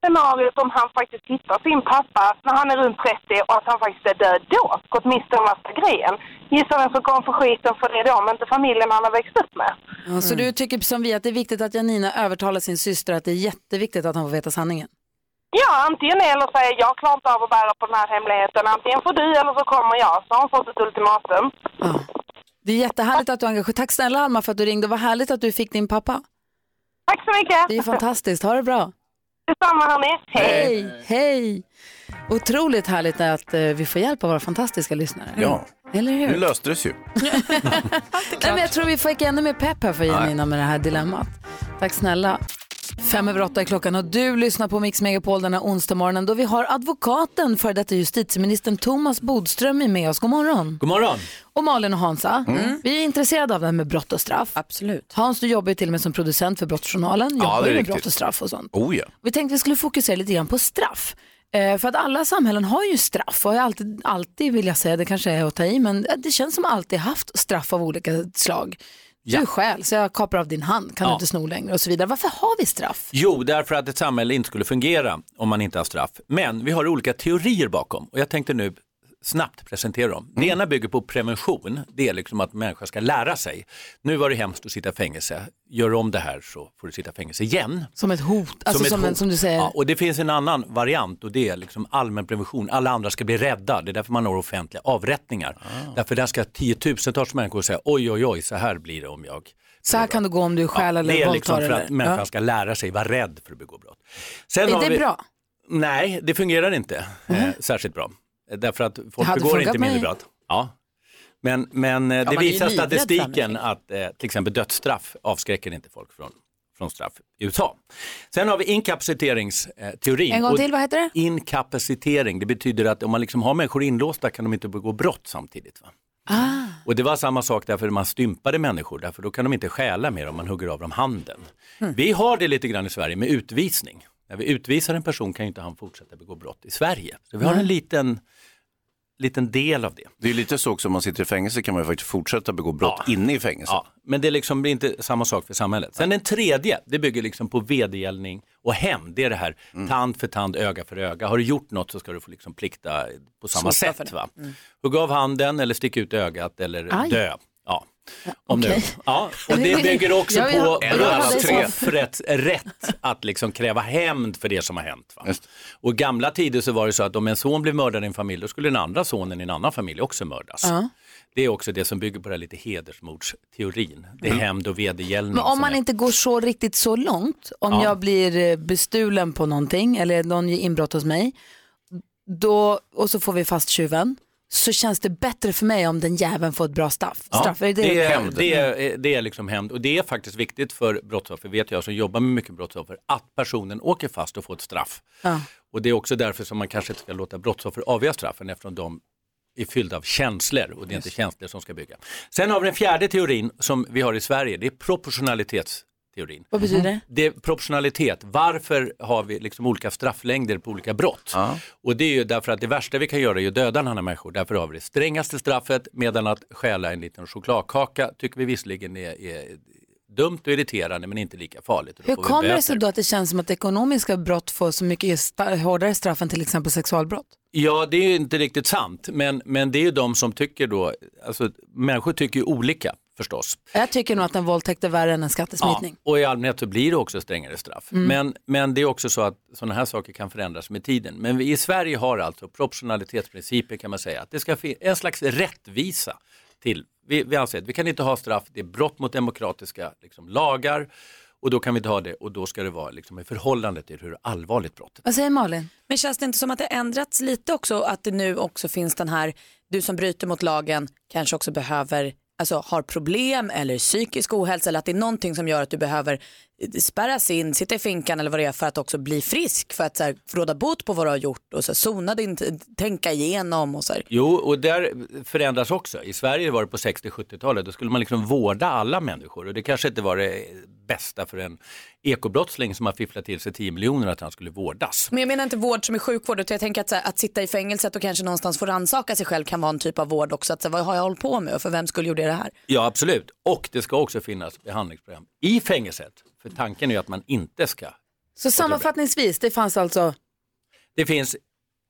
scenariot om han faktiskt hittar sin pappa när han är runt 30 och att han faktiskt är död då, gått miste om värsta grejen. Gissa vem som kommer få skiten för det då, men inte familjen han har växt upp med. Ja, så du tycker som vi att det är viktigt att Janina övertalar sin syster att det är jätteviktigt att han får veta sanningen? Ja, antingen eller säger jag klarar inte av att bära på den här hemligheten. Antingen får du eller så kommer jag. Så har hon fått ett ultimatum. Det är jättehärligt att du engagerar Tack snälla Alma för att du ringde. Vad härligt att du fick din pappa. Tack så mycket. Det är fantastiskt. Ha det bra. Detsamma hörni. Hej. Hej. Otroligt härligt att eh, vi får hjälp av våra fantastiska lyssnare. Ja. Eller hur? Nu löste det sig ju. Nej, men jag tror vi fick ännu mer pepp här för Janina med det här dilemmat. Tack snälla. Fem över åtta är klockan och du lyssnar på Mix Megapol den här onsdag morgonen då vi har advokaten för detta justitieministern Thomas Bodström är med oss. God morgon. God morgon. Och Malin och Hansa, Mm. vi är intresserade av det här med brott och straff. Absolut. Hans, du jobbar ju till och med som producent för Brottsjournalen, Ja, jobbar det är ju med riktigt. brott och straff och sånt. Oh ja. Vi tänkte vi skulle fokusera lite grann på straff. Eh, för att alla samhällen har ju straff och har alltid, alltid vill jag säga, det kanske är att ta i, men det känns som alltid haft straff av olika slag. Ja. Du stjäl, så jag kapar av din hand, kan du Ja. inte sno längre och så vidare. Varför har vi straff? Jo, därför att ett samhälle inte skulle fungera om man inte har straff. Men vi har olika teorier bakom och jag tänkte nu snabbt presentera dem. Det ena bygger på prevention, det är liksom att människor ska lära sig. Nu var det hemskt att sitta i fängelse, gör om det här så får du sitta i fängelse igen. Som ett hot, alltså ett som, en, hot. som du säger. Ja, och det finns en annan variant och det är liksom allmän prevention. Alla andra ska bli rädda. Det är därför man har offentliga avrättningar. Ah. Därför där ska tiotusentals människor säga oj, oj, oj, så här blir det om jag Så här kan det gå om du stjäl det eller är våldtar. liksom för att människan Ja. ska lära sig vara rädd för att begå brott. Sen Är det vi- bra? Nej, det fungerar inte eh, särskilt bra. Eh, Därför att folk begår inte mindre mig. brott. Ja. Men, men eh, det är ju visar statistiken att eh, till exempel dödsstraff avskräcker inte folk från, från straff i USA. Sen har vi inkapaciteringsteorin. En gång till, vad heter det? Inkapacitering, det betyder att om man liksom har människor inlåsta kan de inte begå brott samtidigt. Va? Ah. Och det var samma sak därför man stympade människor, därför då kan de inte stjäla mer om man hugger av dem handen. Vi har det lite grann i Sverige med utvisning. När vi utvisar en person kan ju inte han fortsätta begå brott i Sverige. Så vi har en liten, liten del av det. Det är lite så också om man sitter i fängelse kan man ju faktiskt fortsätta begå brott inne i fängelset. Ja, men det liksom blir inte samma sak för samhället. Sen den tredje, det bygger liksom på vedergällning och hämnd. Det är det här tand för tand, öga för öga. Har du gjort något så ska du få liksom plikta på samma Sota sätt. Va? Hugga av handen eller sticka ut ögat eller Aj. dö. Om nu. ja, och det bygger också Ja, ja. på brottsoffrets rätt att liksom kräva hämnd för det som har hänt. Va? Och i gamla tider så var det så att om en son blev mördad i en familj då skulle den andra sonen i en annan familj också mördas. Ja. Det är också det som bygger på det här lite hedersmordsteorin. Det är hämnd och vedergällning. Men om man är- inte går så riktigt så långt, om Ja. jag blir eh, bestulen på någonting eller någon gör inbrott hos mig då, och så får vi fast tjuven så känns det bättre för mig om den jäveln får ett bra straff. Ja, straff är det, det, är, det, är, det är liksom hämnd och det är faktiskt viktigt för brottsoffer, vet jag som jobbar med mycket brottsoffer, att personen åker fast och får ett straff. Ja. Och det är också därför som man kanske inte ska låta brottsoffer avgöra straffen eftersom de är fyllda av känslor och det är inte känslor som ska bygga. Sen har vi den fjärde teorin som vi har i Sverige, det är proportionalitetsteorin. Vad betyder det? Det är proportionalitet. Varför har vi liksom olika strafflängder på olika brott? Och det är ju därför att det värsta vi kan göra är att döda en annan människa. Därför har vi det strängaste straffet medan att stjäla en liten chokladkaka tycker vi visserligen är, är dumt och irriterande men inte lika farligt. Hur kommer det sig då att det känns som att ekonomiska brott får så mycket hårdare straff än till exempel sexualbrott? Ja, det är ju inte riktigt sant, men, men det är ju de som tycker då, alltså människor tycker ju olika förstås. Jag tycker nog att en våldtäkt är värre än en skattesmitning. Ja, och i allmänhet så blir det också strängare straff. Mm. Men, men det är också så att sådana här saker kan förändras med tiden. Men vi i Sverige har alltså proportionalitetsprincipen kan man säga, att det ska finnas en slags rättvisa till. Vi, vi anser att vi kan inte ha straff, det är brott mot demokratiska liksom, lagar och då kan vi inte ha det och då ska det vara liksom, i förhållande till hur allvarligt brottet Vad säger Malin? Men känns det inte som att det ändrats lite också att det nu också finns den här, du som bryter mot lagen kanske också behöver, alltså har problem eller psykisk ohälsa eller att det är någonting som gör att du behöver spärras in, sitta i finkan eller vad det är för att också bli frisk för att så här, råda bot på vad du har gjort och så här, din, tänka igenom och så här. Jo, och där förändras också. I Sverige var det på 60-70-talet, då skulle man liksom vårda alla människor och det kanske inte var det bästa för en ekobrottsling som har fifflat till sig 10 miljoner att han skulle vårdas. Men jag menar inte vård som är sjukvård utan jag tänker att, här, att sitta i fängelset och kanske någonstans få rannsaka sig själv kan vara en typ av vård också. Att, så här, vad har jag hållit på med och för vem skulle gjorde det här? Ja, absolut. Och det ska också finnas behandlingsprogram i fängelset. För tanken är ju att man inte ska. Så sammanfattningsvis, det fanns alltså Det finns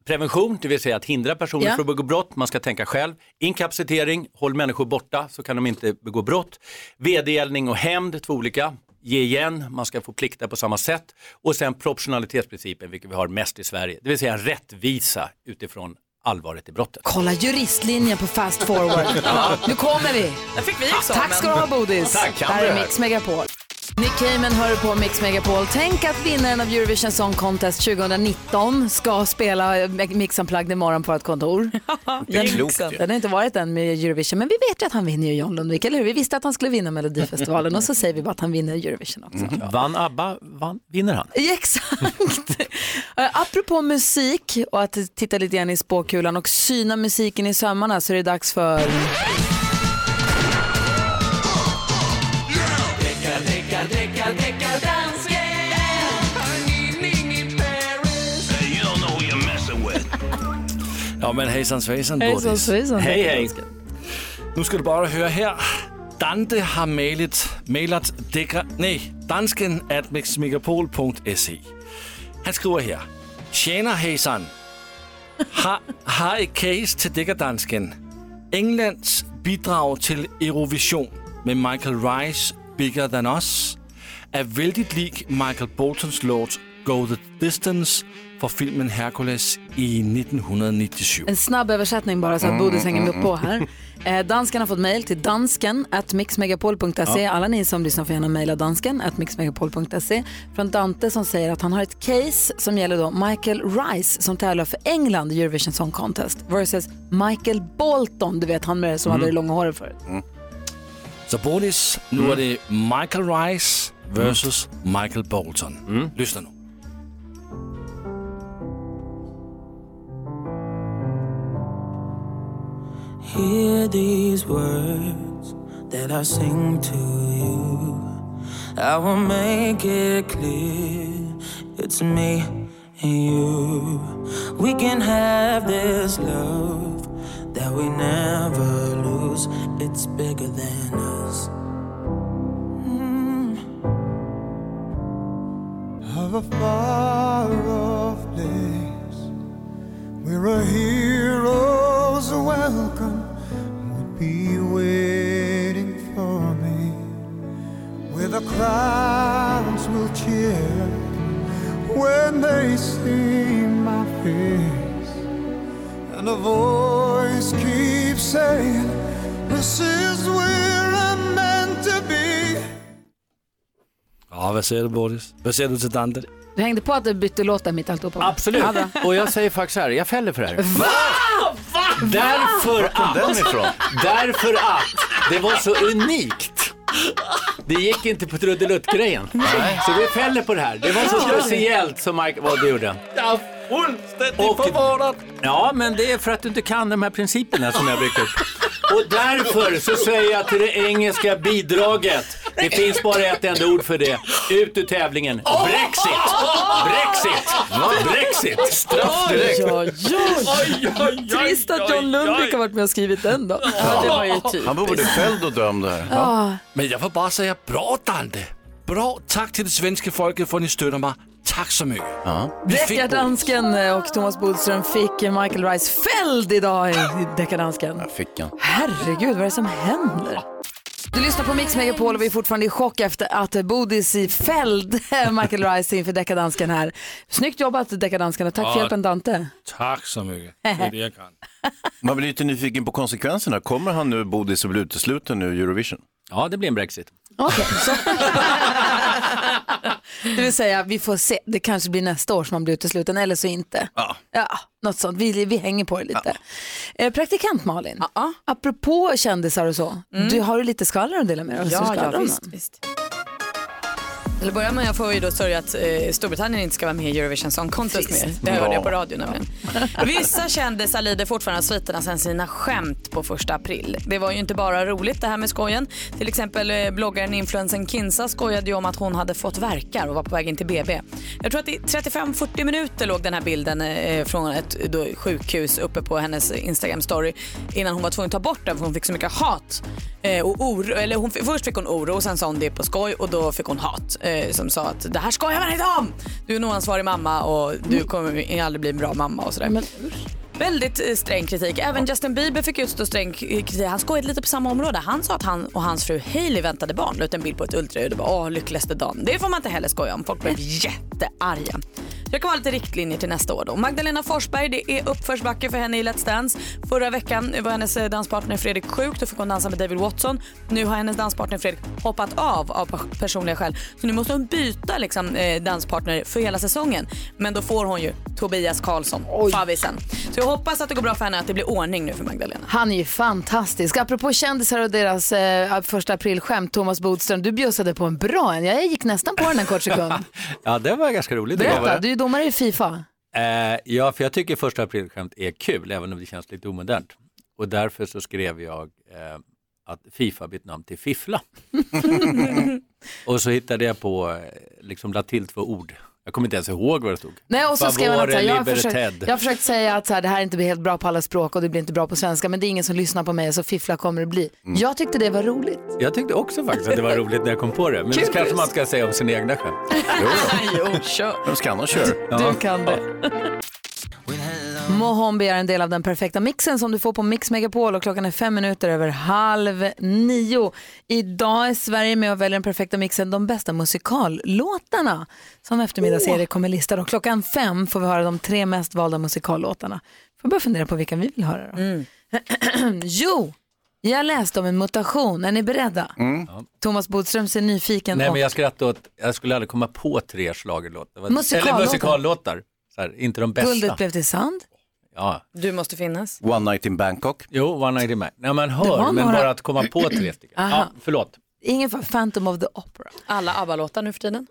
prevention, det vill säga att hindra personer Ja. från att begå brott. Man ska tänka själv. Inkapacitering, håll människor borta så kan de inte begå brott. Vedergällning och hämnd, två olika. Ge igen, man ska få plikta på samma sätt. Och sen proportionalitetsprincipen, vilket vi har mest i Sverige. Det vill säga en rättvisa utifrån allvaret i brottet. kolla juristlinjen på fast forward. Nu kommer vi. Där fick vi Tack ska du ha Bodis. Tack, Här är. Mix Megapol. Nick Cayman hör på Mix Megapol. Tänk att vinnaren av Eurovision Song Contest 2019 ska spela Mix Unplugged imorgon på ett kontor. Det är klokt ju. Den har inte varit än med Eurovision, men vi vet ju att han vinner ju John Lundvik, eller hur? Vi visste att han skulle vinna Melodifestivalen och så säger vi bara att han vinner Eurovision också. Mm. Vann ABBA, vann, vinner han. Ja, Exakt. Eh, Apropå musik och att titta lite grann i spåkulan och syna musiken i sömmarna så är det dags för... men hejsan svejsan Hejsan Bodis. svejsan. Hej, hej. Nu ska du bara höra här. Dante har mailet, mailat dækker, nej, dansken at mixmegapol.se. Han skriver her. Tjener hejsan. Har, har et case til dækkerdansken. Englands bidrag til Eurovision med Michael Rice Bigger Than Us er vældig lig Michael Boltons låt Go The Distance på filmen Hercules i 1997. En snabb översättning bara så att Mm, Bodis hänger mm, med på här. Eh, dansken har fått mejl till dansken at mixmegapol.se. Ja. Alla ni som lyssnar får gärna mejla dansken at mixmegapol.se. Från Dante som säger att han har ett case som gäller då Michael Rice som tävlar för England i Eurovision Song Contest versus Michael Bolton, du vet han med som Mm. hade det långa håret förut. Så Bodis, nu är det Michael Rice versus Michael Bolton. Lyssna nu. Hear these words that I sing to you. I will make it clear it's me and you. We can have this love that we never lose. It's bigger than us. Mm. of a far off place where a hero's welcome would be waiting for me, where the crowds will cheer when they see my face, and a voice keeps saying, This is where I'm meant to be. Ja, vad säger du Bodis? Vad säger du till Dante? Du hängde på att du bytte låt där mitt alltihopa? va? Absolut. Ja. Och jag säger faktiskt så här, jag fäller för det här. Va? Därför Var kom den att, ifrån? därför att det var så unikt. Det gick inte på trudelutt-grejen. Så vi fäller på det här. Det var så speciellt som Mike, vad du gjorde. Är fullständigt förvånad. Ja, men det är för att du inte kan de här principerna som jag byggt upp. Och därför så säger jag till det engelska bidraget, det finns bara ett enda ord för det, ut ur tävlingen. Brexit! Brexit! Brexit! Straff direkt. Oj, oj, oj. Trist att John Lundvik har varit med och skrivit den då. Ja, det var ju typiskt. Han borde fälld och dömd här. Ja. Men jag får bara säga bra Dante. Bra, tack till det svenska folket för att ni stöder mig. Tack så mycket. Fick Deckardansken eh, och Thomas Bodström fick Michael Rice fälld idag i Deckardansken. Fick han. Herregud, vad är det som händer? Du lyssnar på Mix Megapol och vi är fortfarande i chock efter att Bodis i fälld Michael Rice inför Deckardansken här. Snyggt jobbat Deckardansken och tack för hjälpen Dante. Tack så mycket. Det är det jag kan. Man blir lite nyfiken på konsekvenserna. Kommer han nu, Bodis, att bli utesluten ur Eurovision? Ja, det blir en Brexit. Så... Det vill säga, vi får se. Det kanske blir nästa år som man blir utesluten eller så inte. Ja. Ja, något sånt. Vi, vi hänger på det lite. Eh, praktikant Malin, apropå kändisar och så. Du har ju lite skvaller att dela med dig Ja, ja visst, visst. Till att börja med jag får ju då sörja att eh, Storbritannien inte ska vara med i Eurovision Song Contest Trist. mer. Det hörde Ja. jag på radio nämligen. Vissa kändisar lider fortfarande av sviterna sen sina skämt på första april. Det var ju inte bara roligt det här med skojen. Till exempel eh, bloggaren influensen Kinsa skojade ju om att hon hade fått verkar och var på väg in till BB. Jag tror att i 35-40 minuter låg den här bilden eh, från ett då, sjukhus uppe på hennes Instagram story innan hon var tvungen att ta bort den för hon fick så mycket hat. Eh, och oro, eller hon, först fick hon oro och sen sa hon det på skoj och då fick hon hat eh, som sa att det här skojar man inte om. Du är en oansvarig mamma och du kommer aldrig bli en bra mamma och sådär. Väldigt eh, sträng kritik. Även Justin Bieber fick utstå sträng kritik. Han skojade lite på samma område. Han sa att han och hans fru Hailey väntade barn. La ut en bild på ett ultraljud och bara åh lyckligaste dagen. Det får man inte heller skoja om. Folk blev jättearga. Det kan vara lite riktlinjer till nästa år då. Magdalena Forsberg, det är uppförsbacke för henne i Let's Dance. Förra veckan var hennes eh, danspartner Fredrik sjuk. Då fick hon dansa med David Watson. Nu har hennes danspartner Fredrik hoppat av av personliga skäl. Så nu måste hon byta liksom, eh, danspartner för hela säsongen. Men då får hon ju Tobias Karlsson, favvisen. Så jag hoppas att det går bra för henne att det blir ordning nu för Magdalena. Han är ju fantastisk. Apropå kändisar och deras eh, första aprilskämt, Thomas Bodström, du bjussade på en bra en. Jag gick nästan på den en kort sekund. Ja, det var ganska roligt. Berätta, du är domare i Fifa. Eh, ja, för jag tycker första aprilskämt är kul, även om det känns lite omodernt. Och därför så skrev jag eh, att Fifa bytt namn till Fiffla. och så hittade jag på, eh, liksom la till två ord. Jag kommer inte ens ihåg vad det stod. Nej, och så skrev han att så här, jag, har försökt, jag har försökt säga att så här, det här inte blir helt bra på alla språk och det blir inte bra på svenska, men det är ingen som lyssnar på mig så fiffla kommer det bli. Mm. Jag tyckte det var roligt. Jag tyckte också faktiskt att det var roligt när jag kom på det. Men Kul, det kanske man ska säga om sina egna skämt. jo, kör. Vem ska annars köra? Du kan det. Mohombi är en del av den perfekta mixen som du får på Mix Megapol och klockan är fem minuter över halv nio. Idag är Sverige med och väljer den perfekta mixen, de bästa musikallåtarna som eftermiddagsserie kommer lista. Och klockan fem får vi höra de tre mest valda musikallåtarna. Får börja fundera på vilka vi vill höra då. jo, jag läste om en mutation. Är ni beredda? Thomas Bodström ser nyfiken Nej och men jag skrattade åt, jag skulle aldrig komma på tre schlagerlåtar. Musikallåtar. Eller musikallåtar. Så här, inte de bästa. Guldet blev till sand. Ja. Du måste finnas. One night in Bangkok. Jo, One Night in Bangkok. Nej men Det hör, men några- bara att komma på tre stycken. Aha. Ja, förlåt. Ingen för Phantom of the Opera. Alla ABBA-låtar nu för tiden.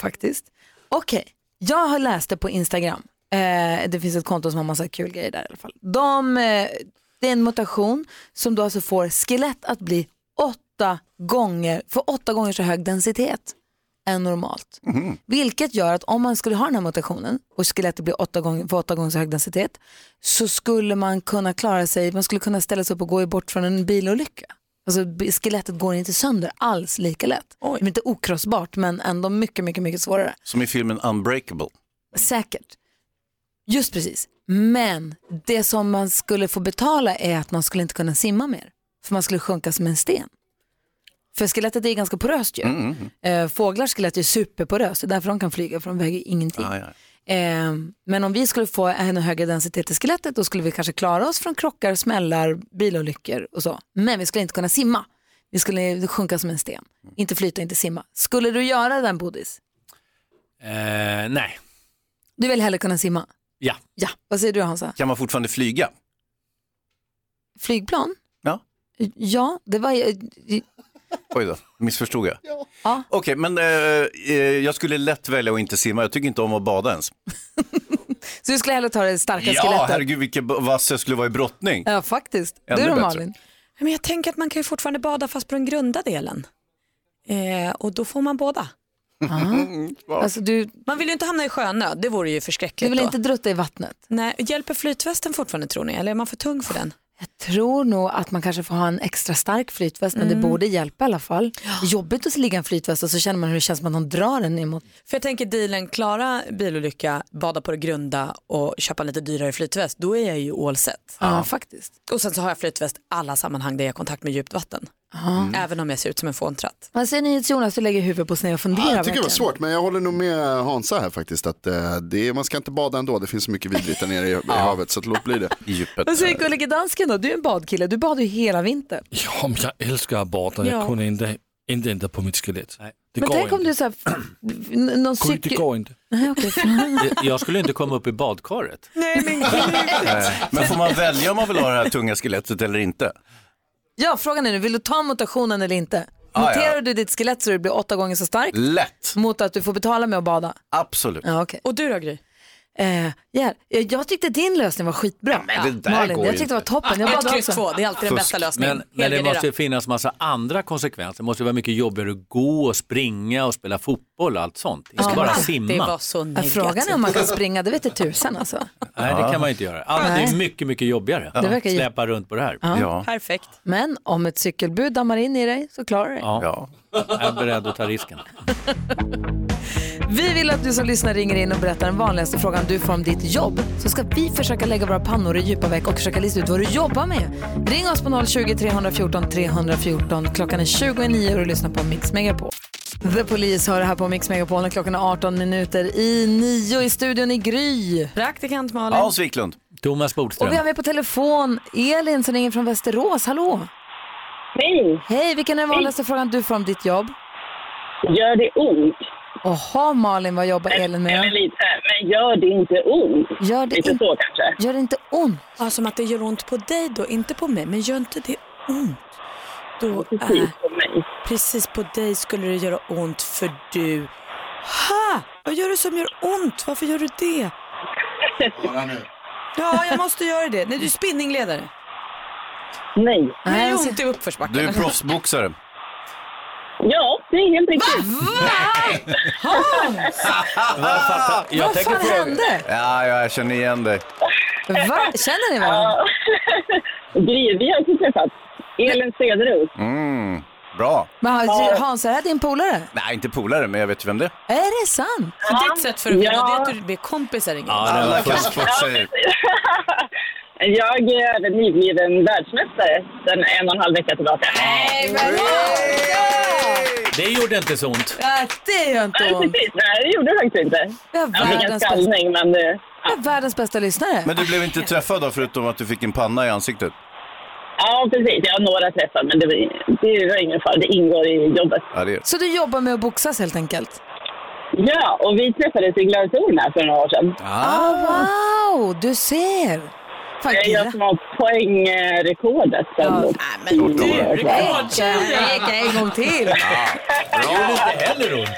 faktiskt. Okej, jag har läst det på Instagram. Eh, det finns ett konto som har massa kul grejer där i alla fall. De, eh, det är en mutation som då alltså får skelett att bli åtta gånger, för åtta gånger så hög densitet än normalt. Vilket gör att om man skulle ha den här mutationen och skelettet blir åtta gånger, åtta gånger så hög densitet så skulle man kunna klara sig, man skulle kunna ställa sig upp och gå bort från en bilolycka. Alltså skelettet går inte sönder alls lika lätt. Det är inte okrossbart men ändå mycket, mycket, mycket svårare. Som i filmen Unbreakable. Säkert. Just precis. Men det som man skulle få betala är att man skulle inte kunna simma mer. För man skulle sjunka som en sten. För skelettet är ganska poröst ju. Mm, Eh, fåglars skelett är superporöst, det är därför de kan flyga, för de väger ingenting. Ah, ja. Eh, men om vi skulle få en högre densitet i skelettet då skulle vi kanske klara oss från krockar, smällar, bilolyckor och så. Men vi skulle inte kunna simma. Vi skulle sjunka som en sten. Inte flyta, inte simma. Skulle du göra den Bodis? Eh, nej, Du vill hellre kunna simma? ja. Ja. Vad säger du Hansa? Kan man fortfarande flyga? Flygplan? Ja. Ja, det var... Oj då, missförstod jag. Ja. Okej, men eh, eh, jag skulle lätt välja att inte simma. Jag tycker inte om att bada ens. Så du skulle hellre ta det starka Ja, skelettet? herregud vilken vass jag skulle vara i brottning. Ja, faktiskt. Ännu du då bättre. Malin? Men jag tänker att man kan ju fortfarande bada fast på den grunda delen. Eh, och då får man båda. Alltså, du, Man vill ju inte hamna i sjönöd, det vore ju du förskräckligt vill då. inte drutta i vattnet? Nej, hjälper flytvästen fortfarande tror ni? Eller är man för tung för den? Jag tror nog att man kanske får ha en extra stark flytväst, men det Mm. borde hjälpa i alla fall. Jobbigt att ligga en flytväst och så känner man hur det känns som att någon drar en emot. För jag tänker dealen, klara bilolycka, bada på det grunda och köpa en lite dyrare flytväst, då är jag ju all set. Ja, faktiskt. Och sen så har jag flytväst alla sammanhang där jag har kontakt med djupt vatten. Ja. Även om jag ser ut som en fåntratt. Vad säger ni Jonas, du lägger huvudet på sned och funderar Jag tycker det var svårt, men jag håller nog med Hansa här faktiskt. Att eh, det är, man ska inte bada ändå, det finns så mycket vidrigt där nere i, i havet, så låt bli det. I djupet. Vad säger gullige dansken då? Du är en badkille, du badar ju hela vintern. Ja, men jag älskar att bada. Ja. Jag kunde inte, inte ändra på mitt skelett. Det men går tänk om du så här, någon Det cykel... går inte. Nej, förlåt. Jag skulle inte komma upp i badkaret. Nej men Eh, Men får man välja om man vill ha det här tunga skelettet eller inte? Ja, frågan är nu, vill du ta mutationen eller inte? Ah, Muterar ja. du ditt skelett så det blir åtta gånger så starkt Lätt, mot att du får betala med att bada? absolut. Ja, okej. Och du då Gry? Eh, ja, jag tyckte din lösning var skitbra. men det där Malin, går jag tyckte det var inte. toppen. Jag Ett kryss två, det är alltid den bästa lösningen. Men, men det måste ju finnas massa andra konsekvenser. Det måste vara mycket jobbigare att gå och springa och spela fotboll och allt sånt. Inte bara Det simma. frågan är om man kan springa, det vet jag tusan alltså. Nej, det kan man inte göra. Allt Nej. är mycket, mycket jobbigare. Det verkar Släpa runt på det här. Ja. Ja. Perfekt. Men om ett cykelbud dammar in i dig så klarar du det. Ja. Ja. Jag är beredd att ta risken. Vi vill att du som lyssnar ringer in och berättar den vanligaste frågan du får om ditt jobb. Så ska vi försöka lägga våra pannor i djupa veck och försöka lista ut vad du jobbar med. Ring oss på 020 314 314. Klockan är 29 och du lyssnar på Mix Megapol. The Police hör det här på Mix Megapol när klockan är 18 minuter i 9 i studion i Gry. Praktikant Malin. Hans Wiklund. Thomas Bodström. Och vi har med på telefon Elin som ringer från Västerås. Hallå! Hej! Hej, vilken är den vanligaste frågan du får om ditt jobb? Gör det ont? Jaha Malin, vad jobbar Elin Nej, men med? lite, men gör det inte ont? Gör det, Lite in... så kanske. Gör det inte ont? Ja, som att det gör ont på dig då, inte på mig. Men gör inte det ont? Då Precis är... på mig. Precis på dig skulle det göra ont för du... Ha! Vad gör du som gör ont? Varför gör du det? Ja, jag måste göra det. Nej, du är spinningledare. Nej. Det Nej, är alltså- ont i uppförsbacken. Du är proffsboxare. Ja, det är helt riktigt. Jag Vad tänker fan fråga- hände? Ja, ja, jag känner igen dig. Va? Känner ni varandra? Gry, vi har också träffats. Elin Cederos. Mm. Bra. Men Hans, Hans, är det här din polare? Nej, inte polare, men jag vet ju vem det är. Är det sant? Så ditt sätt för att vinna Ja. det är att du blir kompisar Ingrid. Ja, det var fusksportsäger. Jag är nybliven världsmästare sen en och en halv vecka tillbaka. Nej, men Det gjorde inte så ont. Ja, det gör inte Nej, ont. precis. Nej, det gjorde det faktiskt inte. Jag fick en världens skallning, men... eh, Jag är världens bästa lyssnare. Men du blev inte träffad då, förutom att du fick en panna i ansiktet? Ja, precis. Jag har några träffar, men det var, det var ingen fara. Det ingår i jobbet. Ja, det är. Så du jobbar med att boxas helt enkelt? Ja, och vi träffades i gladiatorerna här för några år sedan. Ah, wow, du ser. Fan, Det är jag som har poängrekordet. Ja, men du, Ja. rekordtjuren! en gång till. Det gjorde inte heller ont.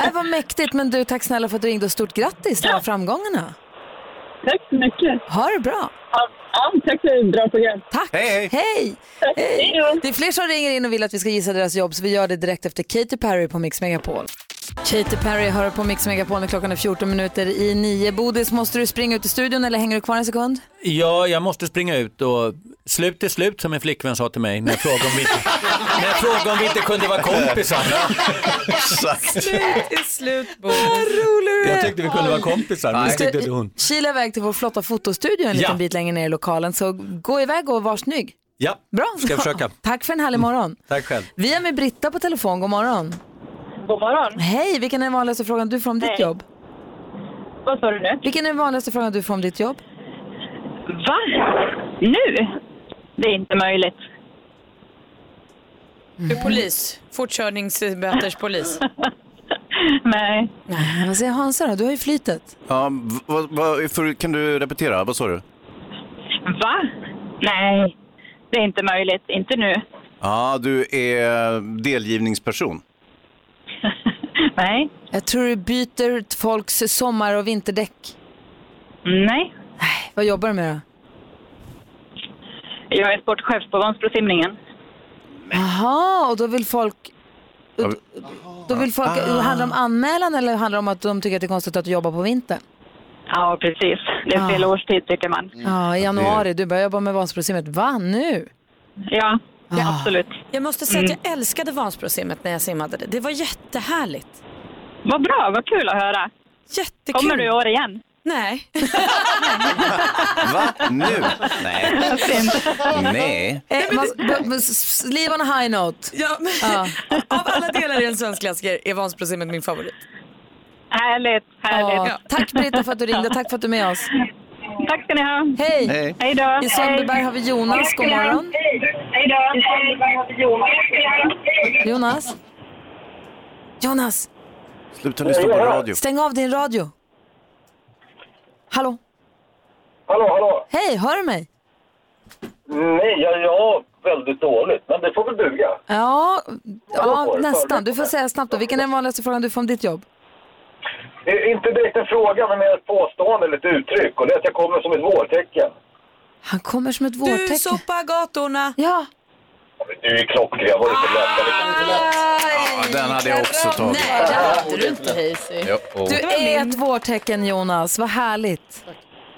Äh, vad mäktigt, men du, tack snälla för att du ringde och stort grattis till alla framgångarna. Tack så mycket. Ha det bra. Ja, ja, tack för ett bra program. Tack. Hej, hej. Hej. Det är fler som ringer in och vill att vi ska gissa deras jobb, så vi gör det direkt efter Katy Perry på Mix Megapol. Katy Perry hör på Mix Megapol när klockan är 14 minuter i nio. Bodis, måste du springa ut i studion eller hänger du kvar en sekund? Ja, jag måste springa ut och slut är slut som en flickvän sa till mig när jag frågade om vi inte, när jag frågade om vi inte kunde vara kompisar. Exakt. Slut är slut, Bodis. rolig Jag tyckte vi kunde vara kompisar, men det tyckte inte hon. Kila iväg till vår flotta fotostudio en liten Ja. bit längre ner i lokalen, så gå iväg och var snygg. Ja, Bra. ska jag försöka. Tack för en härlig morgon. Tack själv. Vi är med Britta på telefon, god morgon. God morgon. Hej, vilken är den vanligaste frågan du får om ditt Hej. jobb? Vad sa du nu? Vilken är den vanligaste frågan du får om ditt jobb? Va? Nu? Det är inte möjligt. Du är polis, fortkörningsböterspolis. Nej. Nej, vad säger Hansa då? Du har ju flytet. Ja, vad, vad, för, kan du repetera? Vad sa du? Va? Nej, det är inte möjligt. Inte nu. Ja, du är delgivningsperson. Nej. Jag tror du byter folks sommar och vinterdäck. Nej. Vad jobbar du med då? Jag är sportchef på Vansbrosimningen. Jaha, och då vill folk... Då vill folk... Ah. Handlar det om anmälan eller handlar det om att de tycker att det är konstigt att du jobbar på vintern? Ja, precis. Det är fel Ah. årstid tycker man. Ja, i januari. Du börjar jobba med Vansbrosimmet. Va, nu? Ja, ja absolut. Jag måste säga att jag älskade Vansbrosimmet när jag simmade det. Det var jättehärligt. Vad bra, vad kul att höra. Jättekul. Kommer du i år igen? Nej. Va? Nu? Nej. Nej. Eh, man, s- leave on a high note. Ja, men, Ja. Av alla delar i en svensk klassiker är Vansbrosimmet min favorit. Härligt, härligt. Ja, tack Britta för att du ringde. Tack för att du är med oss. Tack ska ni ha. Hej! Hej. Hej då. I Sundbyberg har vi Jonas. God morgon. Hej då. I Sundbyberg har vi Jonas. Jonas? Jonas, Sluta lyssna på radio. stäng av din radio. Hallå? Hallå, hallå. Hej, hör du mig? Nej, jag, jag väldigt dåligt, men det får väl duga. Ja, ja nästan. Du får säga snabbt då. Vilken är den vanligaste frågan du får om ditt jobb? Det är inte direkt en fråga, men mer ett påstående eller ett uttryck. Och det är att jag kommer som ett vårtecken. Han kommer som ett Du vårtecken. sopar gatorna. Ja. Du är klockren, var lite lätt. Det inte lätt. Ja, den hade jag också tagit. Nej, det hade du inte. Jo, oh. Du är ett vårtecken Jonas, vad härligt.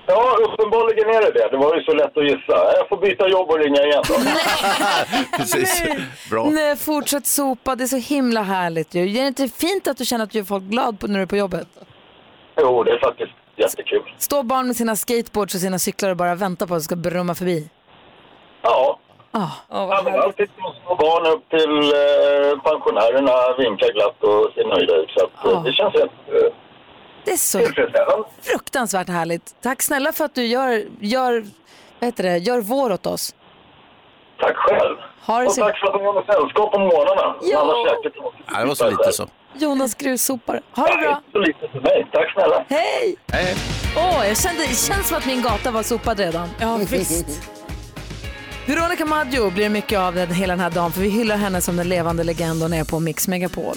Ja, uppenbarligen är det det. Det var ju så lätt att gissa. Jag får byta jobb och ringa igen då. Precis. Bra. Nej, fortsätt sopa, det är så himla härligt ju. Är det inte fint att du känner att du gör folk glad på, när du är på jobbet? Jo, det är faktiskt jättekul. Står barn med sina skateboards och sina cyklar och bara väntar på att du ska brumma förbi? Ja. Ja, men alltid små barn upp till eh, pensionärerna vinkar glatt och ser nöjda ut. Så att, eh, det känns eh, Det är så fruktansvärt härligt. Tack snälla för att du gör, gör, vad heter det, gör vår åt oss. Tack själv. Ha det och så- tack för att ni har sällskap på morgnarna. Ja. Ja, det var så lite så. Jonas grussopare. Ha det bra. Så lite för mig. Tack snälla. Hej! Hej. Åh, jag kände, det känns som att min gata var sopad redan. Ja, visst. Veronica Maggio blir mycket av den, hela den här dagen för vi hyllar henne som den levande legend hon är på Mix Megapol.